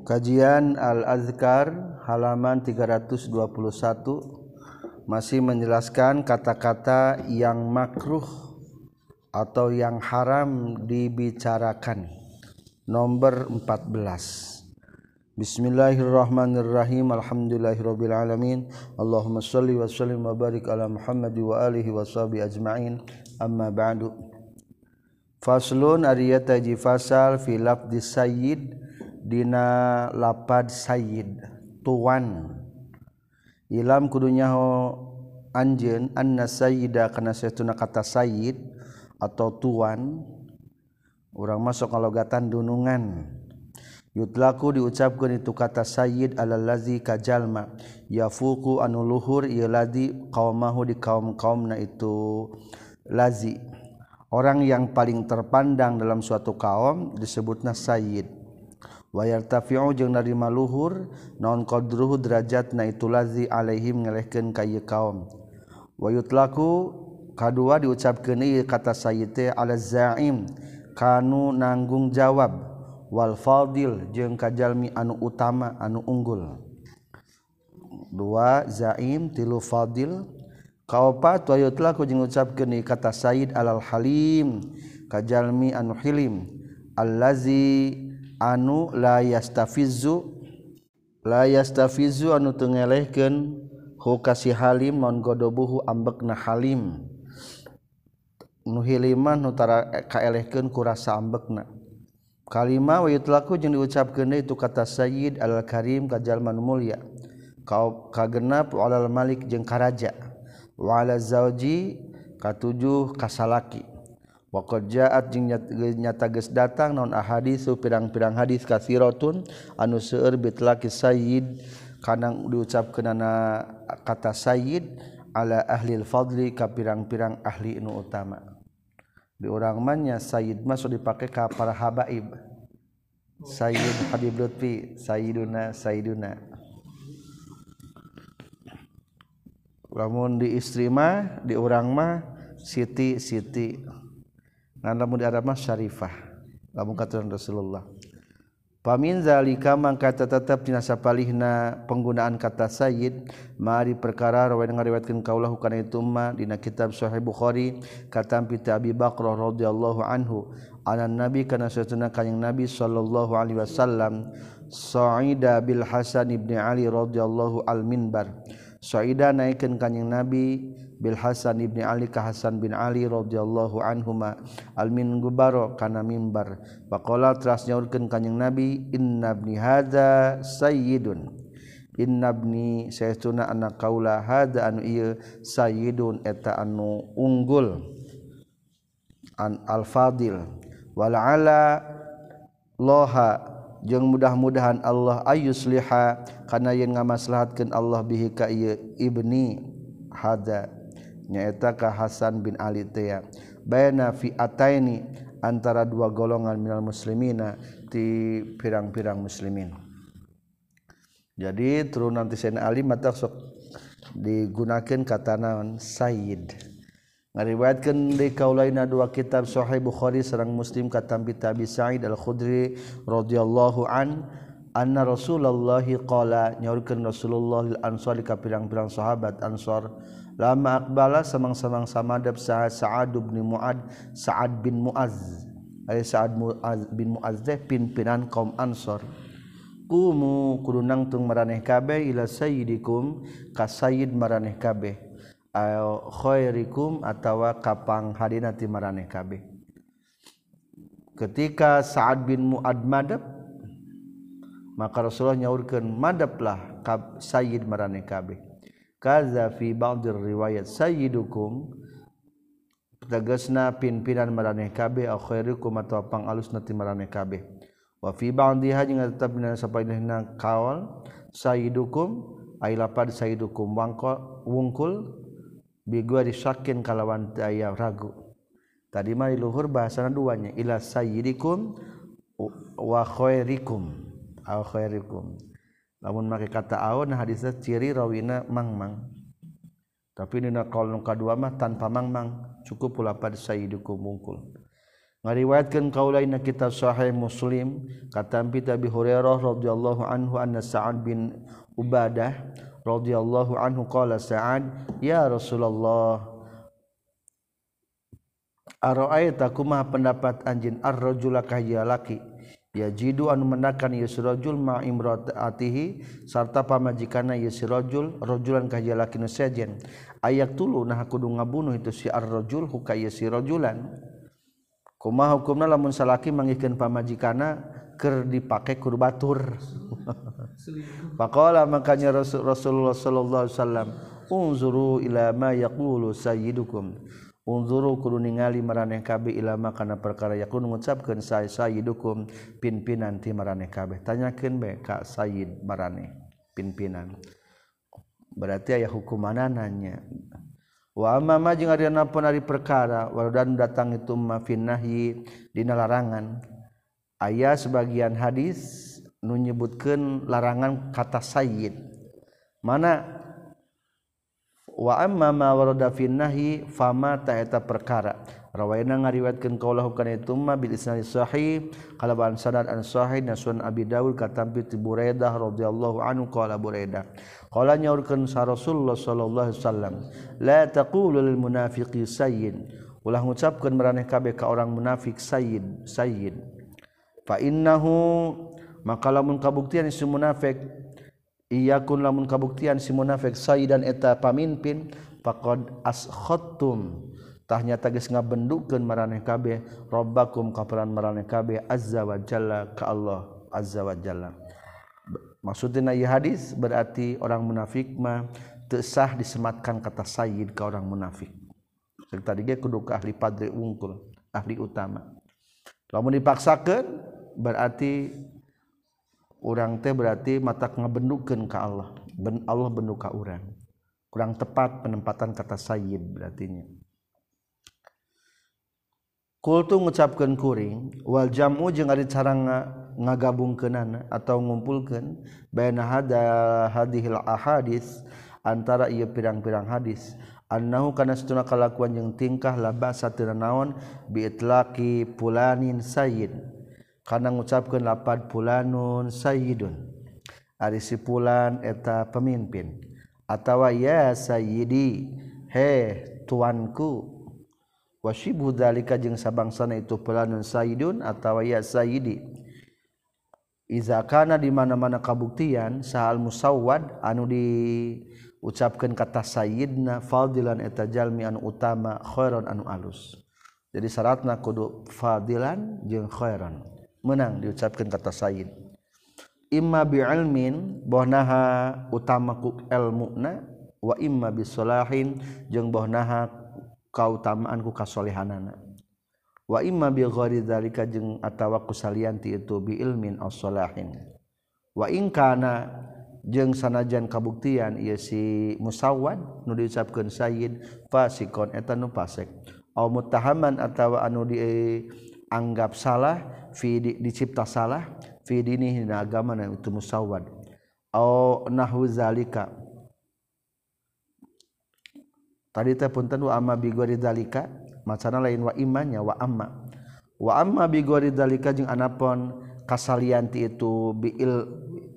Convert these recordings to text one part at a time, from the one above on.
Kajian Al-Azkar halaman 321 masih menjelaskan kata-kata yang makruh atau yang haram dibicarakan. Nomor 14. Bismillahirrahmanirrahim. Alhamdulillahirabbil alamin. Allahumma shalli wa sallim wa barik ala Muhammad wa alihi wa sahbihi ajma'in. Amma ba'du. Faslun ariyata fasal fi lafdhi sayyid dina lapad Said tuan. Ilam kudunyaho anjen anna Sayida karena seuna kata Said atau tuan. Orang masuk kalogatan dunungan. Yutlaku diucapkan itu kata Said ala lazi kajalma yafuku anu luhur ieu lazi qaumahu di kaum-kaumna itu lazi. Orang yang paling terpandang dalam suatu kaum disebutnya Sayyid. wayartafi'u jeung narima luhur naon qadruhu derajat na itu lazi alaihim ngelehkeun ka ieu kaum. Wayutlaku kadua diucapkeun ieu kata sayyid ala zaim kanu nanggung jawab. Wal fadil jeung kajalmi anu utama anu unggul. Dua zaim tilu fadil. Kaopat wayutlaku jeung ucapkeun kata sayyid alal halim kajalmi anu hilim. Allazi anu la yastafizu la yastafizu anu tengelehkeun hukasi halim non godobuhu ambekna halim. Nu hiliman nu tara kaelehkeun ku rasa ambekna. Kalima wa yutlaku jeung diucapkeun itu kata sayyid al karim kajalman mulia. Ka kagenap walal malik jeung karaja. Wa zauji katujuh kasalaki. Waqad ja'at jeung nyata geus datang naon pirang-pirang hadis kasirotun anu seueur bitlaki sayyid. Kana diucapkeunana kata sayyid ala ahli fadli ka pirang-pirang ahli nu utama. Di urang mah sayyid mah dipake ka para habaib. Sayyid habib lutfi sayyiduna sayyiduna. Lamun di istri mah di urang mah siti siti Nah, lamun di Arab mah syarifah. Lamun kata Rasulullah. Pamin zalika mangka tetap dina sapalihna penggunaan kata sayyid. Mari perkara rawi ngariwayatkeun kaulah kana itu ma dina kitab sahih Bukhari. Katam bi Abi Bakrah radhiyallahu anhu. Anan nabi kana satuna kanjing nabi sallallahu alaihi wasallam. Sa'ida bil Hasan ibni Ali radhiyallahu al minbar. Sa'ida naikeun kanjing nabi Bil Hasan Ibni Ali ka Hasan bin Ali radhiyallahu anhuma almin gubaro kana mimbar. Faqala teras nyaurkeun kanjing Nabi inna ibni hadza sayyidun. Inna ibni saytuna anak kaula hadza anu ieu sayyidun eta anu unggul. An al fadil wal ala loha jeung mudah-mudahan Allah ayusliha kana yen ngamaslahatkeun Allah bihi ka ieu ibni hadza hadnyaetakah Hasan bin Ali ini antara dua golongan minal muslimina di pirang-pirang muslimin. Jadi turun nanti saya Ali mata digunakan kata naon? Said ngariwayatkeun di kaulaina dua kitab Sahih Bukhari sareng Muslim katampi Tabi Sa'id Al-Khudri radhiyallahu an anna Rasulullah qala nyaurkeun Rasulullah lil ansari ka pirang-pirang sahabat Ansar lama akbala samang-samang samadab saha Sa'ad bin Mu'ad Sa'ad bin Mu'az. Ari Sa'ad Mu'az bin Mu'az teh pimpinan kaum Ansor. Kumu kudu nangtung maraneh kabeh ila sayyidikum ka sayyid maraneh kabeh. Ayo khairikum atawa kapang hadina ti maraneh kabeh. Ketika Sa'ad bin Mu'ad madab maka Rasulullah nyaurkeun madablah ka sayyid maraneh kabeh. kaza fi ba'dir riwayat sayyidukum. Tegasna pimpinan maraneh kabeh au khairukum atawa pangalusna ti maraneh kabeh. Wa fi ba'diha jeung tetep dina sapainehna kaol sayyidukum ai lapad sayyidukum wangko wungkul bigua disakin kalawan aya ragu. Tadi mah luhur bahasana duanya ila sayyidikum wa khairikum au khairikum. namun make kata aon hadisnya ciri rawina mangmang. Tapi dina qaul nu kadua mah tanpa mangmang cukup ulapan sayyidukum mungkul. Ngariwayatkeun kaulaina kitab sahih muslim kata Abi Abi Hurairah radhiyallahu anhu anna Sa'ad bin Ubadah radhiyallahu anhu qala Sa'ad ya Rasulullah Aro'aita kumah pendapat anjin ar-rajula kahiyalaki ya jidu anu mendakan yusrojul ma imroatihi sarta pamajikana yusrojul rojulan kajalaki nu sejen. Ayak tulu nah kudu ngabunuh itu si arrojul huka yusrojulan kumaha hukumna lamun salaki mangikeun pamajikana keur dipake kur batur. Faqala makanya Rasul, Rasulullah sallallahu alaihi wasallam unzuru ila ma yaqulu sayyidukum. unzuru kudu ningali maraneh kabeh ilama kana perkara yakun ngucapkeun saya sayyidukum pimpinan ti maraneh kabeh tanyakeun bae ka sayyid maraneh pimpinan berarti aya hukumanna nanya wa amma ma jeung ari napon ari perkara waludan datang itu ma finnahi dina larangan. Aya sebagian hadis nu nyebutkeun larangan kata sayyid mana wa amma ma warada fin nahi fama ta eta perkara. Rawayna ngariwayatkeun kaulahu kana itu ma bil isnad sahih. Kalaban sanad an sahih nasun abi daud katampi ti buraidah radhiyallahu anhu qala buraidah. Qala nyaurkeun sa rasulullah sallallahu alaihi wasallam la taqulu lil munafiqi sayyin. Ulah ngucapkeun maraneh kabeh ka orang munafik sayyin sayyin. Fa innahu maka lamun kabuktian si munafik yakun lamun kabuktian si munafik Saydan eta pamimpin pakod askhottumtahnya tagis nga benduken meraneh kabeh. Robbakum kaperan meraneh kabeh. Azza wajalla ke Allah. Azza wajalla maksudnya ya hadis berarti orang munafik mah tesah disematkan kata Sayyid ke orang munafik. Serta dia kudu ke ahli padri ungkul ahli utama. Lamun dipaksakan berarti orang teh berarti mata ngebendukeun ke Allah. Ben Allah benduka orang kurang tepat penempatan kata sayyid berartinya. Kultu ngucapkan kuring wal jamu jeung ari cara ngagabungkeunana atau ngumpulkeun baina hada hadhil ahadis antara ieu pirang-pirang hadis. Annahu kana satuna kalakuan jeung tingkah labasa teu naon bi itlaqi pulanin sayyid. karena ngucapkan lapad pulanun Sayyidun Ari si pulan eta pemimpin atawa ya Sayyidi he tuanku wasibu dalika jeung sabangsana itu pulanun Sayyidun atawa ya Sayyidi Iza kana di mana-mana kabuktian sahal musawad anu diucapkan kata sayyidna fadilan eta jalmi anu utama khairan anu alus. Jadi syaratna kudu fadilan jeung khairan. menang diucapkan kata Said imma bi'ilmin bohnaha utamaku ilmuna wa imma bisolahin jeung bohnaha kautamaan ku kasolehanana. Wa imma bi ghairi dzalika jeung atawa kusalian ti itu bi ilmin aw salahin wa in kana jeung sanajan kabuktian ieu si musawad nu diucapkeun sayyid fasikon eta nu fasik aw muttahaman atawa anu dianggap eh, salah fi dicipta salah fi dinihi dina agama na itu musawwad. Au nahwu zalika. Tadi teh punten wa amma bi ghairi zalika macana lain wa imannya wa amma. Wa amma bi ghairi zalika jeung anapun kasalianti itu biil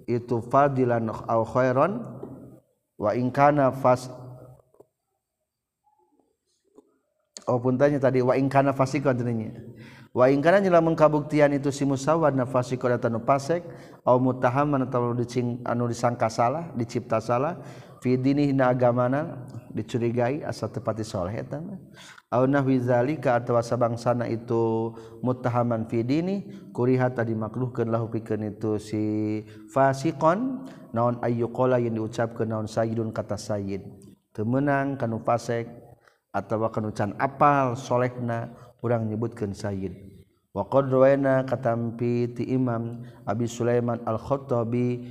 itu fadilan au khairan wa in kana fas Oh puntanya tadi wa in kana fasikon tadinya waingkana nyelamun kabuktian itu si musawad nafasi kodatanu pasek au mutahaman atau dicing anu disangka salah dicipta salah fi dini hina agamana dicurigai asa tepati soleh eta au nahwi zalika atawa sabangsana itu mutahaman fi dini kuriha tadi makruhkeun lahu pikeun itu si fasiqon naon ayyuqala yang diucapkeun naon sayyidun kata sayyid. Temenang kanu pasek atau kanucan apal solehna orang nyebutkan wa Waqad rawaina katampi ti Imam Abi Sulaiman Al-Khattabi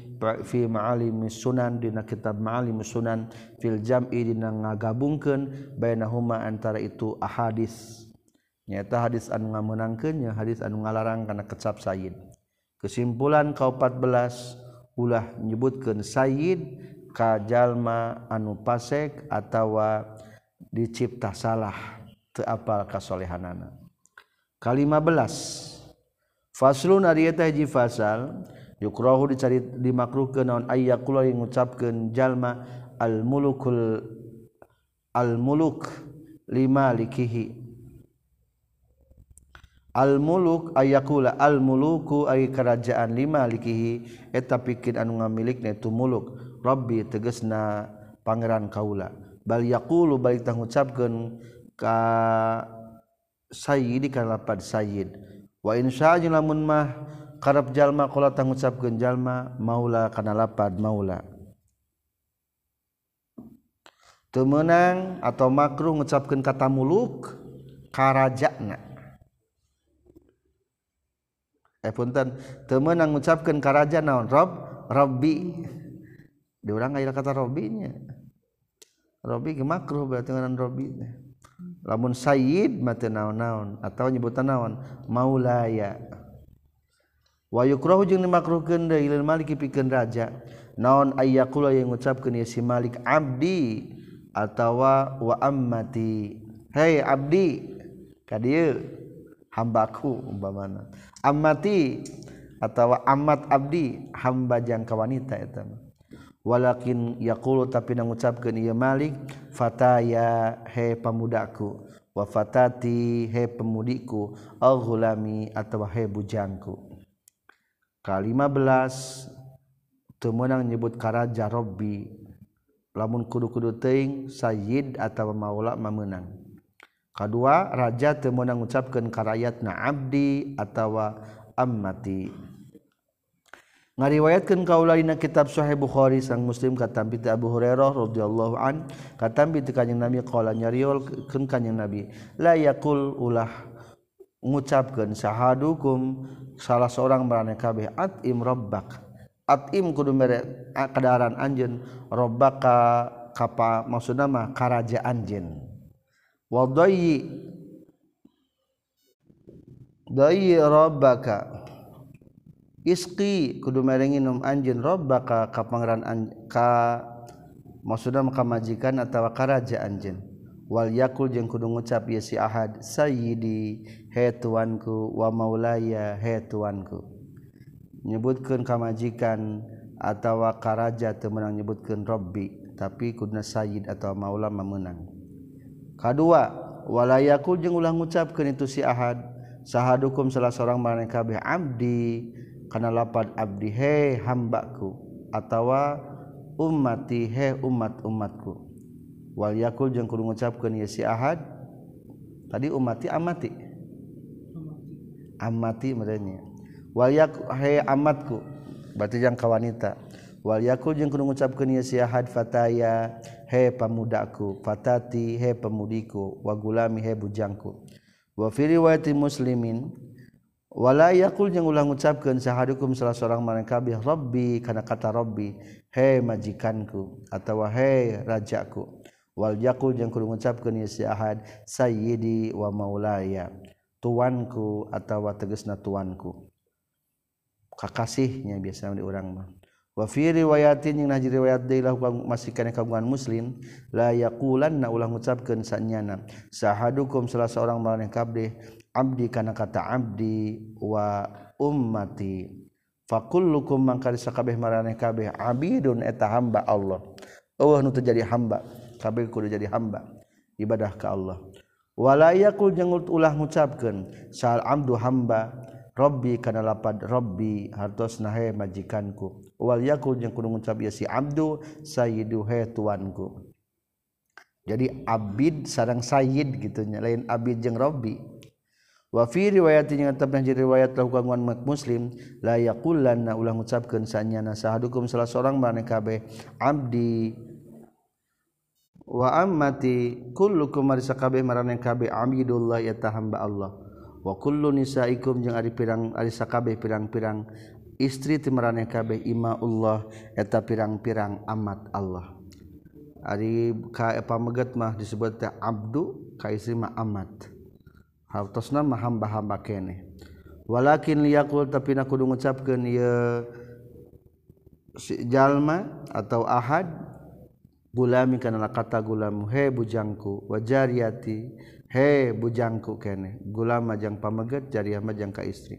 fi Ma'alim Sunan dina kitab Ma'alim Sunan fil jam'i dina ngagabungkeun bainahuma antara itu ahadis. Nyata hadis anu ngameunangkeun nya hadis anu ngalarang kana kecap sayyid. Kesimpulan ka 14 ulah nyebutkeun sayyid ka jalma anu pasek atawa dicipta salah. apal kasolehanana. Kalima belas. Faslun ari eta hiji fasal yukrahu dicari dimakruhkeun naon ayyakula ngucapkeun jalma al mulukul al muluk lima likihi. Al muluk ayakula al muluku ay kerajaan lima likihi eta pikir anu ngamilikna itu muluk. Rabbi tegesna pangeran kaula. Bal yaqulu balik tang ngucapkeun ka Sayyid ka lapad Sayyid. Wa insya lamun mah karep jalma kala tang ucapkeun jalma maula kana lapad maula. Teu meunang atau makruh ngucapkeun kata muluk karajana. Eh punten. Teu meunang ngucapkeun karaja naon? Rob rabbi diurang aya kata robinya ge makruh berarti ngaran robinya lamun Sayyid mate naon-naon atau nyebutan naon? Maulaya. Wa yukrahu jeung dimakruhkeun deui lil malik pikeun raja. Naon ayyakula yang ngucapkeun ya si malik abdi atawa wa ammati. Hei abdi ka dieu hambaku umpamana. Ammati atawa amat abdi hamba jangka wanita eta mah. walakin yaqulu tapi nangucapkan ieu Malik fataya he pamudaku wa fatati he pemudiku. Al ghulami atawa he bujangku. Kalima belas temenang nyebut karaja Robbi. Lamun kudu-kudu teuing Sayyid atawa maula mamenang kadua raja temenang ngucapkeun karayatna abdi atawa ammati. ngariwayatkan kaulaina kitab Sahih Bukhari sang Muslim katampi ti Abu Hurairah radhiyallahu an katampi ti kanjeng Nabi qala nyariol keun Nabi la yaqul ulah ngucapkeun sahadukum salah seorang marane kabeh at im rabbak at im kudu mere kadaran anjeun rabbaka kapa maksudna mah karajaan anjeun wa dayyi dayyi rabbaka iski kudu merenginum anjin robba ka ka pangeran ka maksudna ka majikan atawa karaja anjin wal yakul jeung kudu ngucap ya si ahad sayyidi he tuanku wa maulaya he tuanku. Nyebutkeun ka majikan atawa karaja teu meunang nyebutkeun robbi tapi kuduna sayyid atawa maula meunang. Kadua wala yakul jeung ulah ngucapkeun itu si ahad sahadukum salah seorang maneh kabeh abdi Karena lapan abdi he hambaku atawa ummati he umat umatku. Wal yakul jeung kudu ngucapkeun ya si ahad tadi ummati amati amati merenya wal yak he amatku berarti yang ka wanita. Wal yakul jeung kudu ngucapkeun ya si ahad fataya he pemudaku fatati he pemudiku wagulami he bujangku. Wa fi riwayati muslimin wala yakul yang ulang ucapkan sahadukum salah seorang mana kabeh Robbi karena kata Robbi hei majikanku atau hei rajaku. Wal yakul yang kudu ucapkan ya si ahad sayyidi wa maulaya tuanku atau tegesna tuanku. Kakasihnya biasanya di orang mah. Wa fi riwayatin yang naji riwayat deui lah masih kana kagungan muslim la yaqulan na ulah ngucapkeun sanyana sahadukum salah seorang mana kabeh abdi kana kata abdi wa ummati fakullukum mangkari sakabeh maraneh kabeh abidun eta hamba Allah. Allah nu jadi hamba kabeh kudu jadi hamba ibadah ka Allah. Wala yaqul jeung ulah ngucapkeun sal abdu hamba Robbi kana lapad Robbi hartosna he majikanku. Wal yakul jeung kudu ngucap ya si abdu sayyidu he tuanku. Jadi abid sarang sayyid gitu lain abid jeung Robbi wafi riwayatnya tetap menjadi riwayat lahu gangguan muslim layakulan na ulah ngucapkan sanyana sahadukum salah seorang mana kabeh? Abdi. Wa ammati kullukum marisa kabeh marane kabeh abidullah eta hamba Allah. Wa kullu nisaikum jeung ari pirang ari sakabeh pirang-pirang istri ti marane kabeh imaullah eta pirang-pirang amat Allah. Ari ka pameget mah disebut abdu ka istri mah amat. hartosna mah hamba-hamba kene. Walakin liyakul tapi nak kudu ngucapkeun ieu si jalma atau ahad gulami kana kata gulamu. He bujangku wa jariyati he bujangku kene. Gulama jeung pameget jariah mah jeung ka istri.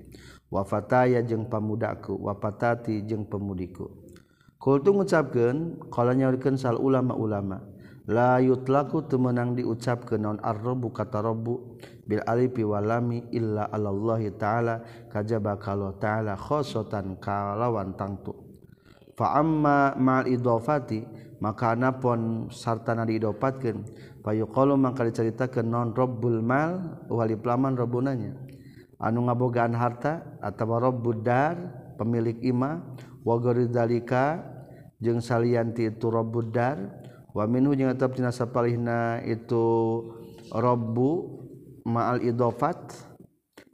Wa fataya jeung pamudaku wa patati jeung pemudiku. Kul tu ngucapkeun kalanya urikeun sal ulama-ulama. layut laku temenang diucap ke non arrobu kata robu bil alifi walami illa alallahi ta'ala kajaba kalau ta'ala khosotan kalawan tangtu. Fa'amma ma'al idofati maka anapun sartana diidopatkan payuqalu maka diceritakan non robbul mal wali pelaman robunanya anu ngabogaan harta atau rabbud dar pemilik ima wa dalika jeung salianti itu rabbud dar waminhu jeung tetap tina sapalihna itu rabbu ma'al idofat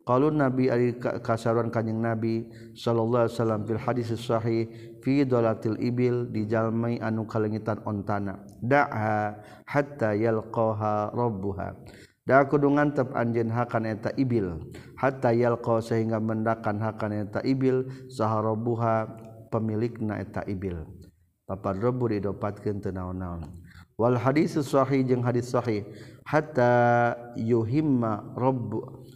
qalu nabi ari kasaruan kanjing nabi sallallahu alaihi wasallam fil hadis sahih fi dolatil ibil di jalmai anu kalengitan ontana. Da'a hatta yalqaha rabbuha. Da kudu ngantep anjeun hakan eta ibil. Hatta yalqa sehingga mendakan hakan eta ibil saha rabbuha pemilikna eta ibil. Papan rabbu didopatkeun teu naon-naon. Wal hadis sahih jeung hadis sahih. Hatta yuhimma rabb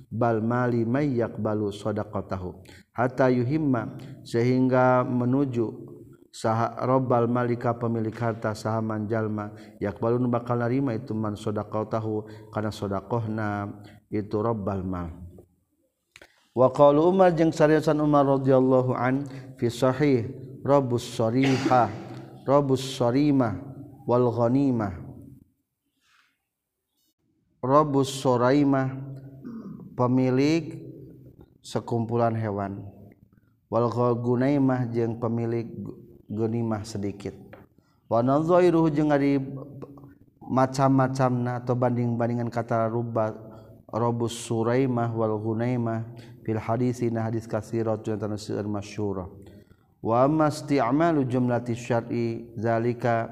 bal mali may yaqbalu sadaqatahu. Hatta yuhimma sehingga menuju saha rabbal malika pemilik harta sahaman jalma yaqbalun bakal narima itu man sadaqatahu kana sadaqahna itu rabbal mal. Wa qala umar jeung sariasan umar radhiyallahu an fi sahih rabbus sarihah Robus sorimah wal ghanimah. Robus soraimah pemilik sekumpulan hewan. Wal gunaimah jeung pemilik gunimah sedikit. Wa nadhairuhu jeung ari macam-macamna atau banding-bandingan kata rubat robus suraimah wal gunaimah fil hadis hadis kasirat jantan seueur masyhurah. wa masti'malu jumlati syar'i zalika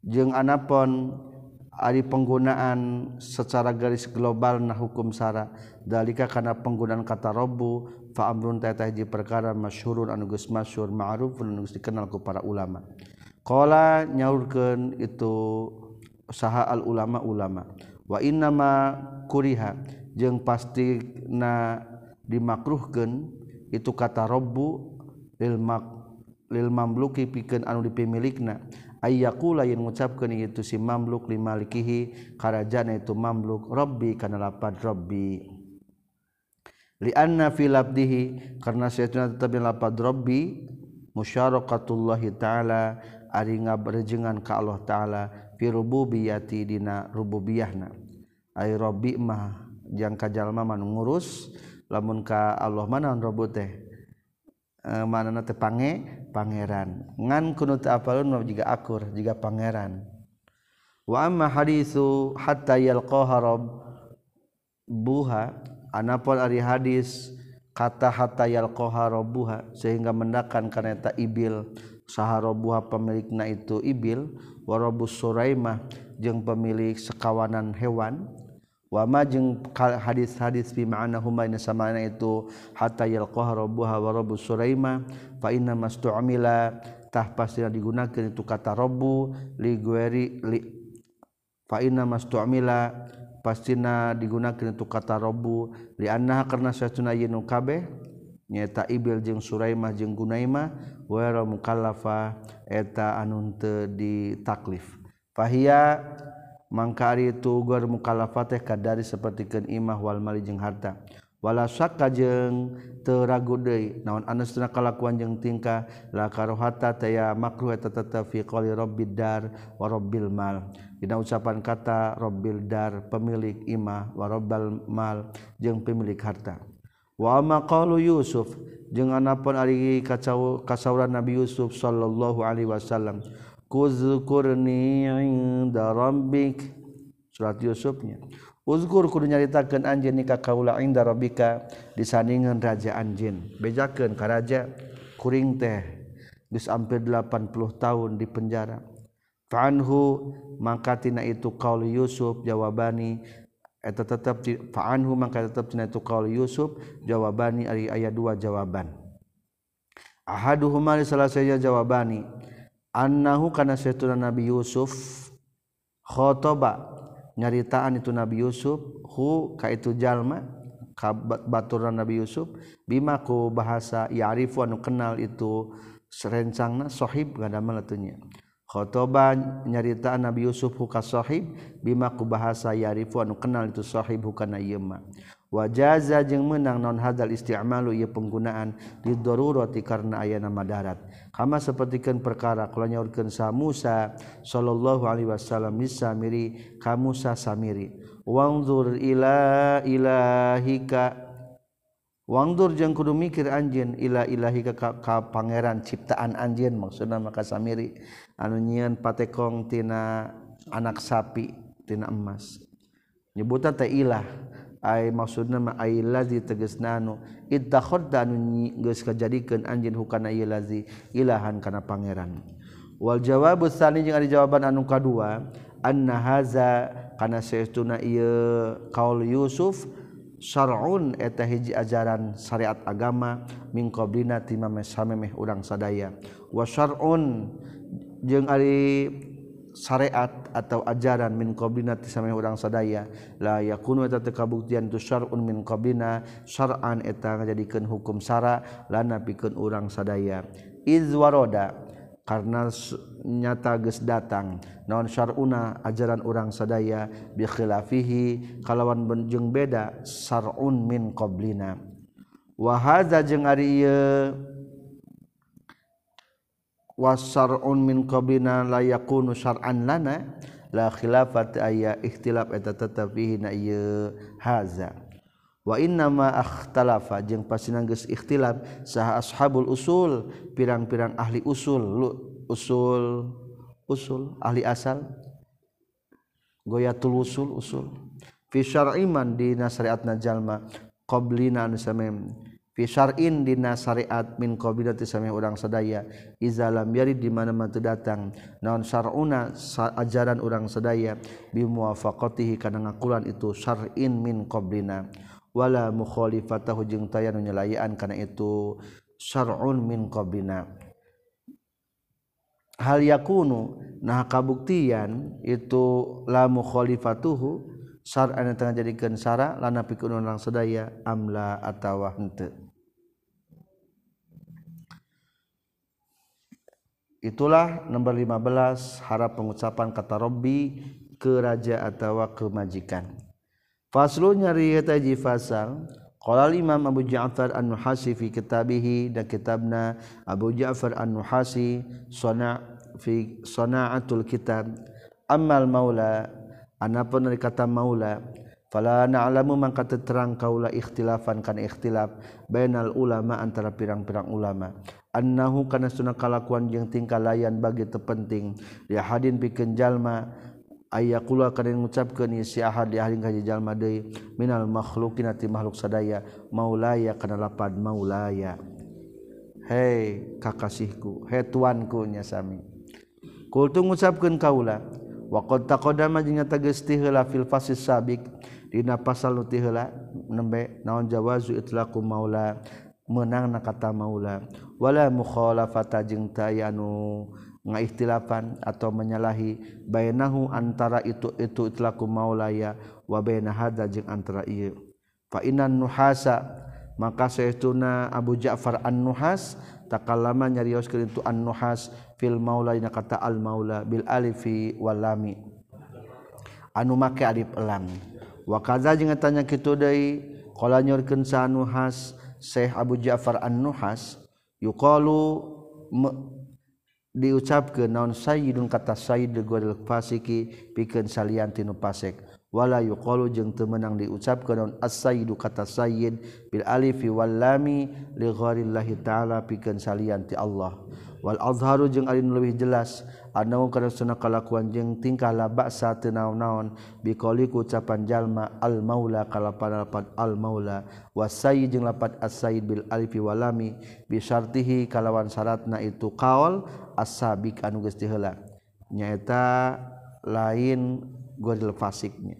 jeung anapon ari penggunaan secara garis global nah hukum sara. Dalika kana penggunaan kata robbu fa amrun tata perkara masyhurun anu geus masyhur ma'rufun anu geus dikenal ku para ulama. Qala nyaurkeun itu saha al ulama ulama wa inna ma kuriha jeung pasti na dimakruhkeun itu kata robbu lilmak lil mamluki pikeun anu dipimilikna ayyaku yang ngucapkeun itu si mamluk limalikihi karajana itu mamluk rabbi kana lapad rabbi. Li anna fi labdihi karna sayatuna tetap lapad rabbi musyarakatullahi taala ari ngaberjengan ka Allah taala fi rububiyati dina rububiyahna. Ay rabbi mah jang kajalma man ngurus lamun ka Allah mana robot teh? uh, mana teh pange pangeran. Ngan kunut apalun juga akur juga pangeran. Wa amma hadisu hatta yalqaha buha anapun ari hadis kata hatta yalqaha rabbuha sehingga mendakan kana eta ibil. Saharobuha pemilikna itu ibil wa rabbus suraimah jeung pemilik sekawanan hewan. wama jeung hadis-hadis fi ma'ana huma ina samana itu hatta yalqaha rabbuha wa rabbu suraima fa inna mastu'mila. Tah pastina digunakeun itu kata rabbu li gueri li fa inna mastu'mila. Pastina digunakeun itu kata rabbu li annaha karna satuna yinu kabeh nyata ibil jeung suraimah jeung gunaimah wa mukallafa. Eta anun teu ditaklif. Fahiya mangkari tugor mukalafateh kadari sapertikeun imah wal mali jeung harta. Wala saka jeung teu ragu deui naon anusna kalakuan jeung tingkah la karohata taya makruh eta tetep fi qali rabbid dar wa rabbil mal. Dina ucapan kata rabbil dar pemilik imah wa rabbal mal jeung pemilik harta. Wa ma qalu yusuf jeung anapun ari kacau kasauran nabi yusuf sallallahu alaihi wasallam. kuzkurni inda rabbik. Surat Yusufnya. Uzkur kudu nyaritakeun anjeun ka kaula inda rabbika. Disandingan raja anjeun. Bejakeun ka raja kuring teh geus ampir 80 tahun di penjara. Fa'anhu maka tina itu qaul Yusuf jawabani. Eta tetep fa'anhu maka tetep tina itu qaul Yusuf jawabani. Ari aya dua jawaban. Ahaduhuma salah saya jawabani. annahu kana saytuna Nabi Yusuf khotoba nyaritaan itu Nabi Yusuf hu ka itu jalma ka baturan Nabi Yusuf bima ku bahasa ya'rifu anu kenal itu serencangna sohib gadama letunya khotoba nyaritaan Nabi Yusuf hu ka sohib bima ku bahasa ya'rifu anu kenal itu sohib hukana ieu wajaza jeung menang non hadal isti'malu ieu penggunaan di darurati karena aya nama madarat. Kama sapertikeun perkara kula nyaurkeun sa Musa sallallahu alaihi wasallam misamiri ka Musa samiri wangzur ila ilahika. Wangzur jeung kudu mikir anjeun ila ilahika ka, ka pangeran ciptaan anjeun maksudna maka samiri. Anu nyieun patekong tina anak sapi tina emas. Nyebutan teh ilah. ay maksudna ma ay lazi tegasna anu ittakhadda anu geus kajadikeun anjeun hukana ieu lazi ilahan kana pangeran. Wal jawabu tsani jeung ari jawaban anu kadua anna haza kana saestuna ieu kaul Yusuf syar'un eta hiji ajaran syariat agama min qablina timame samemeh urang sadaya. Wa syar'un jeung ari syariat atau ajaran min qablina tisame urang sadaya. La yakunu eta teu kabuktian tu syar'un min qablina syar'an eta ngajadikeun hukum syara lana pikeun urang sadaya. Iz waroda karena nyata geus datang naon syar'una ajaran urang sadaya bi khilafihi kalawan jeung beda syar'un min qablina. Wa hadza jeung ari ieu wasarun min qablina la yakunu syar'an lana la khilafat aya ikhtilaf eta tetep fihi na ieu haza. Wa inna ma akhtalafa jeung pasina geus ikhtilaf saha ashabul usul pirang-pirang ahli usul usul usul ahli asal. Goyatul usul usul. Fi syar'iman di syariatna jalma qablina anu samem fi syar'in dina syariat min qabilati samem urang sadaya. Iza lam yari di mana mah datang naon syar'una ajaran urang sadaya. Bi muwafaqatihi kana ngakulan itu syar'in min qablina. Wala mukhalifatahu jeung taya nu nyelayaan kana itu syar'un min qablina. Hal yakunu nah kabuktian itu la mukhalifatuhu syar'an tengah jadikeun syara lana pikeun urang sadaya amla atawa henteu Itulah nomor 15 harap pengucapan kata Robbi ke raja atau ke majikan. Faslu nyari taji fasal Qala Imam Abu Ja'far An-Nuhasi fi kitabihi da kitabna Abu Ja'far An-Nuhasi sana fi sana'atul kitab. Ammal maula anapun kata maula fala na'lamu man kata terang kaula ikhtilafan kan ikhtilaf bainal ulama antara pirang-pirang ulama annahu kana sunah kalakuan jeung tingkah layan bagi terpenting. Dia hadin pikeun jalma aya kula kana ngucapkeun si ahad di ahli kaji jalma deui minal makhluqina ti makhluk sadaya maulaya kana lapad maulaya. Hei kakasihku hei tuanku nya sami. Kultu ngucapkeun kaula wa qad taqaddama jeung tegas ti heula fil fasis sabik dina pasal nu ti heula nembe naon jawazu itlaqu maula. menang na kata maulawala mukhalafata jeung tayanu ngaihtilapan atau menyalahi. Bainahu antara itu itu itlaku maulaya wa baina hadza jeung antara ieu fa inan nuhasa maka saytuna Abu Ja'far an-Nuhas takallama nyarioskeun itu an-Nuhas fil maula dina kata al maula bil alifi wal lami. Anu make alif lam. Wa kadza jeung tanya kitu deui qalanyorkeun sa nuhas Syekh Abu Ja'far An-Nuhas yuqalu diucapkeun naon sayyidun kata sayyid godel fasiki pikeun salian tinu pasek. Wala yuqalu jeung teu meunang diucapkeun naon as-sayyidu kata sayyid bil alifi wal lami li ghairillahi ta'ala pikeun salian ti Allah. Wal azharu jeung alin leuwih jelas anu kana sunah kalakuan jeung tingkah la ba'sa teu naon-naon biqauli ku ucapan jalma al maula kalapan lapan al maula wasayyid jeung lapat as-sayyid bil alifi walami bi syartihi kalawan syaratna itu qaul as-sabiq anu geus diheula nyaeta lain goril fasiknya.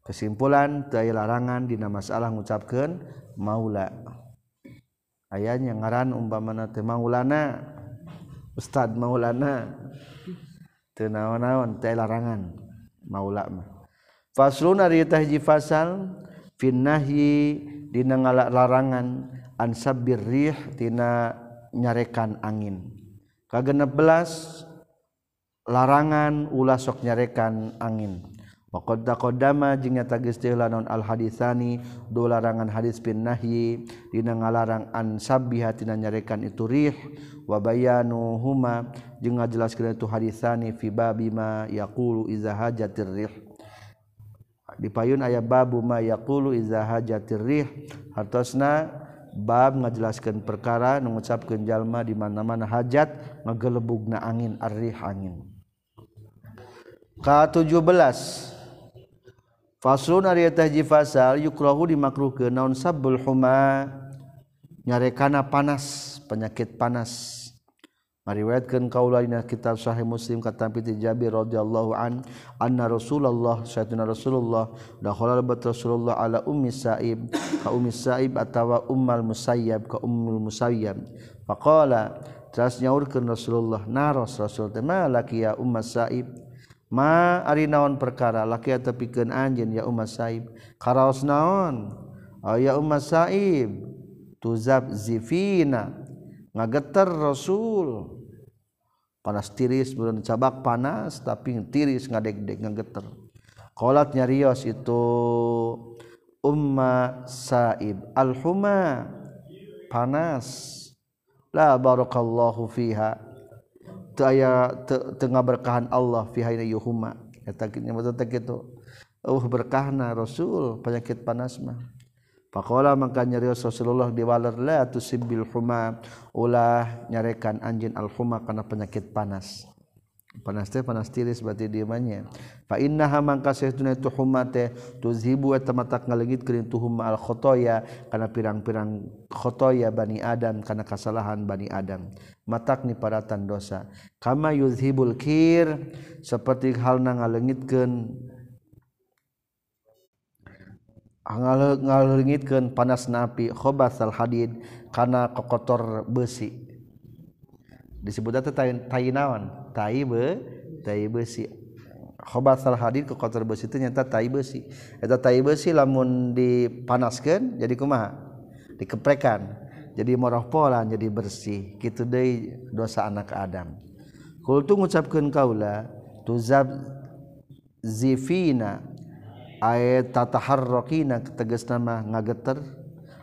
Kesimpulan teu larangan dina masalah ngucapkeun maula ayanya ngaran umpamana teu maulana Ustad Maulana. Teu naon-naon teh larangan. Maula mah. Fasluna rita fasal finnahi dina larangan ansabir rih tina nyarekan angin. Ka 16 larangan ulah sok nyarekan angin. Waqad taqaddama jeung nyata geus lanon al hadisani dua larangan hadis bin nahyi dina ngalarang an sabbiha tina nyarekan itu rih wa bayanu huma jeung ngajelaskeun itu hadisani fi babi ma yaqulu iza hajatir rih. Di payun aya babu ma yaqulu iza hajatir rih. Hartosna bab ngajelaskeun perkara nu ngucapkeun jalma di mana-mana hajat ngagelebugna angin arrih angin. Ka 17 fasal yukrohu dimakruh ke naon sabul huma. Nyarekana panas penyakit panas. Meriwayatkan kaula dina kitab sahih muslim kata piti jabir radhiyallahu an anna rasulullah sayyidina rasulullah dakhala bat rasulullah ala ummi sa'ib ka ummi sa'ib atawa ummal musayyab ka ummul musayyab. Faqala teras nyaurkeun rasulullah naras rasul teh malaki ya ummas sa'ib? Ma ari naon perkara? Laki tepikeun anjeun ya umma saib. Karaos naon? Oh ya umma saib. Tuzab zifina. Ngageter rasul. Panas tiris belum cabak panas tapi tiris ngadeg-deg ngageter. Qalat nyarios itu umma saib alhuma. Panas. La barakallahu fiha aya tengah berkahan Allah fi hayna yuhuma. Eta kitu maksudna kitu uh oh, berkahna rasul penyakit panas mah. Faqala maka nyari Rasulullah di waler la tusibil huma. Ulah nyarekan anjin al huma kana penyakit panas. Panas teh panas tiris berarti diamanya fa innaha mangka saestuna itu humma teh tuzibu eta matak ngalengit itu humma al khotoya kana pirang-pirang khotoya bani adam kana kesalahan bani adam. Matak ni paratan dosa. Kama yuzhibul kir seperti halna ngalengitkeun ngalengitkeun panas napi al hadid kana kokotor besi disebut tai naon? Tai be tai besi khobat salah hadir ke kotor besi itu nyata tai besi eta tai besi lamun dipanaskan jadi kumaha? Dikeprekan jadi moroh pola jadi bersih. Gitu deh dosa anak Adam. Kultu ngucapkeun kaula tuzab zifina ayat tataharrokina tegas nama ngageter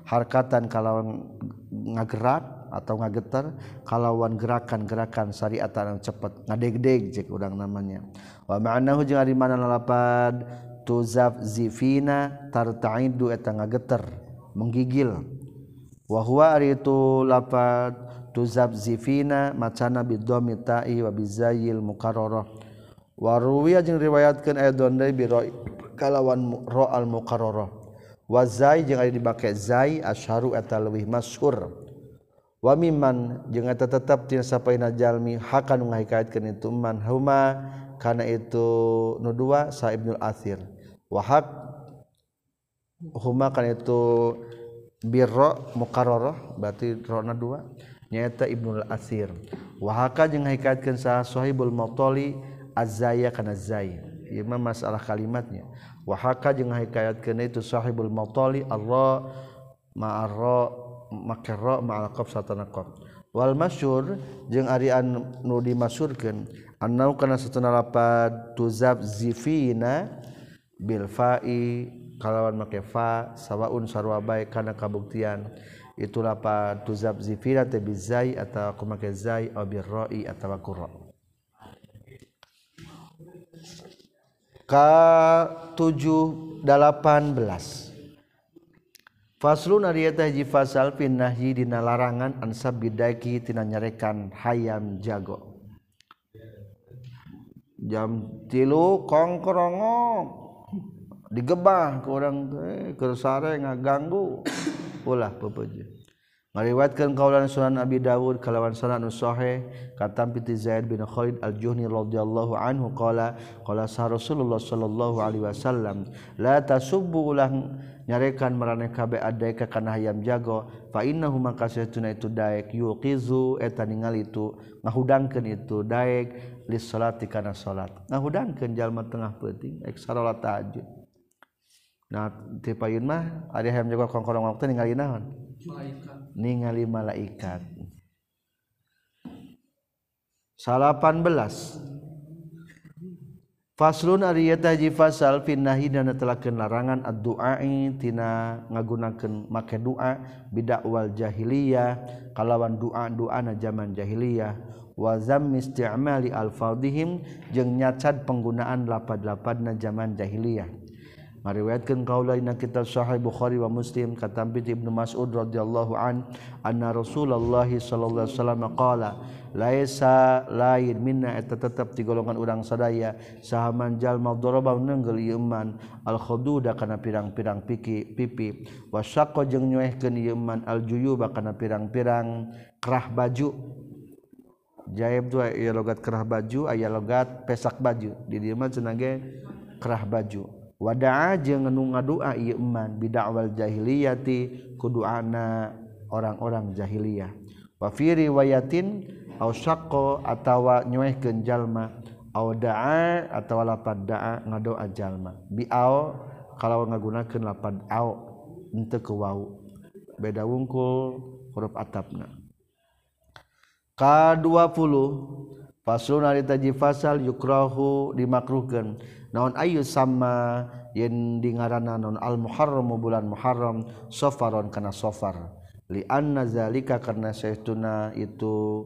harkatan kalau ngagerak atau ngagetar kalawan gerakan-gerakan syariatan anu cepet ngadeg-deg cek urang namanya. Wa ma'nahu jeung ari mana lalapad tuzaf zifina tarta'idu eta ngageter menggigil. Wa huwa ari itu lapad tuzaf zifina macana bidhammi ta'i wa bizayil muqarrarah wa ruwiya jeung riwayatkeun aidon deui bi kalawan ro'al muqarrarah wa zai jeung ari dibake zai asharu eta leuwih masyhur. Wamiman jeung eta tetep tina sapaina jalmi hakan ngahikaitkeun itu man huma kana itu nu dua sa ibnul athir. Wa hak huma kana itu birra mukarrarah berarti rona dua nyaeta ibnul athir. Wa haka jeung ngahikaitkeun sa sahibul mutali azaya kana zai. Ieu masalah kalimatnya. Wa haka jeung ngahikaitkeun itu sahibul mutali Allah ma'arra make ra ma'al qaf satana qaf wal masyhur jeung ari anu nu dimasyhurkeun annau kana satuna lapad tuzab zifina bil fa'i kalawan make fa sawaun sarwa bae kana kabuktian. Itu lapad tuzab zifina te bizai atawa ku make zai aw birra'i atawa qurra ka 7 18 Faslunji fasal pinnahyi dina larangan ansab bidaki tina nyarekan hayam jago. Jam tilu kongkrongo digebah ke orang eh, kersare ngaganggu. Ulah pepeje. Meriwayatkan kaulan Sunan Abi Dawud kalawan sanad sahih katam piti Zaid bin Khalid Al-Juhni radhiyallahu anhu qala qala Rasulullah sallallahu alaihi wasallam la tasubbu ulah nyarekan meraneh kabe adaika kana hayam jago fainnahu maka tuna itu daek yuqizu eta ningali itu ngahudangkeun itu daek li salati kana salat ngahudangkeun jalma tengah penting ek salat tahajud. Nah ti payun mah ari hayam jago kongkorong waktu ningali naon? Ningali malaikat. Salapan belas. Faslun Ariyataji fasal finnahi dan telakeun larangan ad-du'ai tina ngagunakeun make doa bidakwal jahiliyah kalawan doa-doa na zaman jahiliyah. Wa zammi isti'mali alfadhihim jeung nyacad penggunaan lapad-lapad na zaman jahiliyah. Mariwayatkeun kaula dina kitab sahih Bukhari wa Muslim kata Ibnu Mas'ud radhiyallahu an anna Rasulullah sallallahu alaihi wasallam qala laisa lain minna eta tetep di golongan urang sadaya. Sahaman jalma daraba nenggel yeman man. Al khududa kana pirang-pirang piki pipi. Wasaqo jeung nyuehkeun ieu al juyuba kana pirang-pirang kerah baju. Jaib dua ieu logat kerah baju aya logat pesak baju. Di dieu mah cenah ge kerah baju. Wadaa jeung nu ngadua ieu iman jahiliyati jahiliyati kuduana orang-orang jahiliyah. Wa fi riwayatin au syaqqa atawa nyuehkeun jalma. Au da'a atawa lapad da'a ngadoa jalma. Bi au kalau ngagunakeun lapad au henteu ke wau. Beda wungkul huruf atapna. Ka 20 faslun ari taji fasal yukrahu dimakruhkeun. Naon ayu sama yen dingarana non al muharram bulan muharram safaron kana safar li anna zalika karena saytuna itu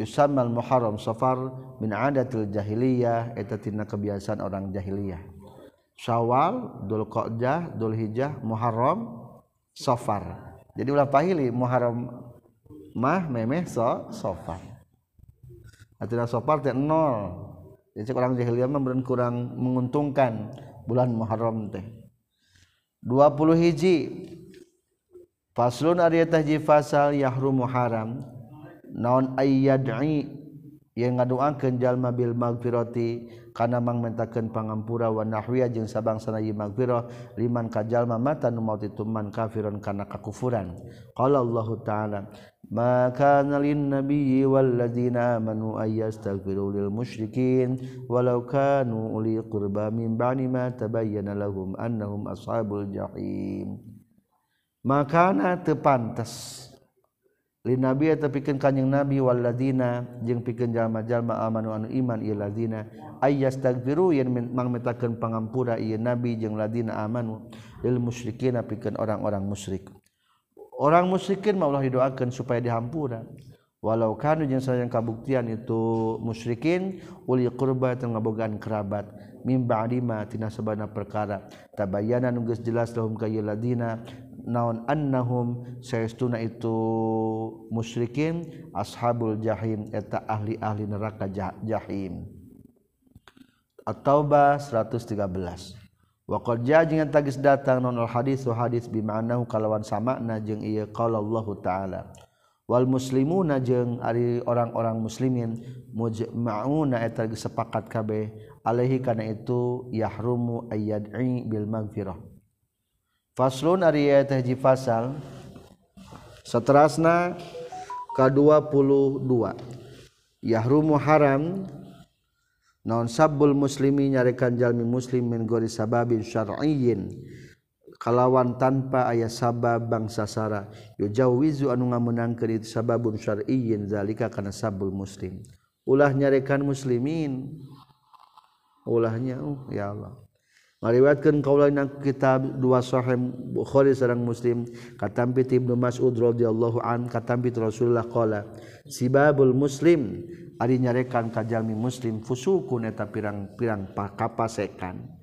yusammal muharram safar min adatil jahiliyah eta tina kebiasaan orang jahiliyah Syawal, Dzulqa'dah, Dzulhijjah, Muharram, Safar. Jadi ulah pahili Muharram mah memeh so Safar. Artinya Safar teh nol. Jadi orang jahiliyah mah kurang menguntungkan bulan Muharram teh. 20 hiji Faslun ari tahji fasal yahrumu haram naon ayad'i yang ngadoakeun jalma bil magfirati kana mangmentakeun pangampura wa nahwiya jeung sabangsana ieu magfirah liman ka jalma mata nu maut itu man kafirun kana kakufuran. Qala Allah taala ma kana lin nabiyyi wal ladzina amanu ayastaghfiru lil musyrikin walau kanu uli qurba min ba'di ma tabayyana lahum annahum ashabul jahim. Makana teu pantes nabi eta pikeun kanyeng nabi walladzina jeung pikeun jalma-jalma amanu anu iman ieu ladzina ayastaghfiru yen mangmetakeun pangampura ieu nabi jeung ladina amanu lil musyrikin pikeun orang-orang musyrik. Orang musyrikin mah Allah didoakeun supaya dihampura. Walau kanu jeung sayang kabuktian itu musyrikin uli qurba teu ngabogaan kerabat. Mim ba'di ma tina sabana perkara. Tabayyana nu geus jelas lahum ka ladina. naon annahum saestuna itu musyrikin ashabul jahim eta ahli-ahli neraka jahim. At-Taubah 113 Waqad jaa jeung tagis datang non al-haditsu hadis bima'nahu kalawan samakna jeung ieu qala Allah taala. Wal muslimuna jeung ari orang-orang muslimin mujma'una eta sepakat kabeh alaihi kana itu yahrumu ayyad'i bil magfirah Faslun ari eta hiji fasal seterasna ka-22 Yahrumu haram naon sabbul muslimi nyarekan jalmi muslim min gori sababin syar'iyyin. Kalawan tanpa ayah sabab bangsa sara yujawizu anu ngameunangkeun itu sababun syar'iyyin zalika kana sabbul muslim. Ulah nyarekan muslimin. Ulahnya uh ya Allah. Meriwayatkeun kaulana kitab dua sahih Bukhari sareng Muslim katampi Ibnu Mas'ud radhiyallahu an katampi Rasulullah qala sibabul muslim ari nyarekan ka jalmi muslim fusukun eta pirang-pirang kapasekan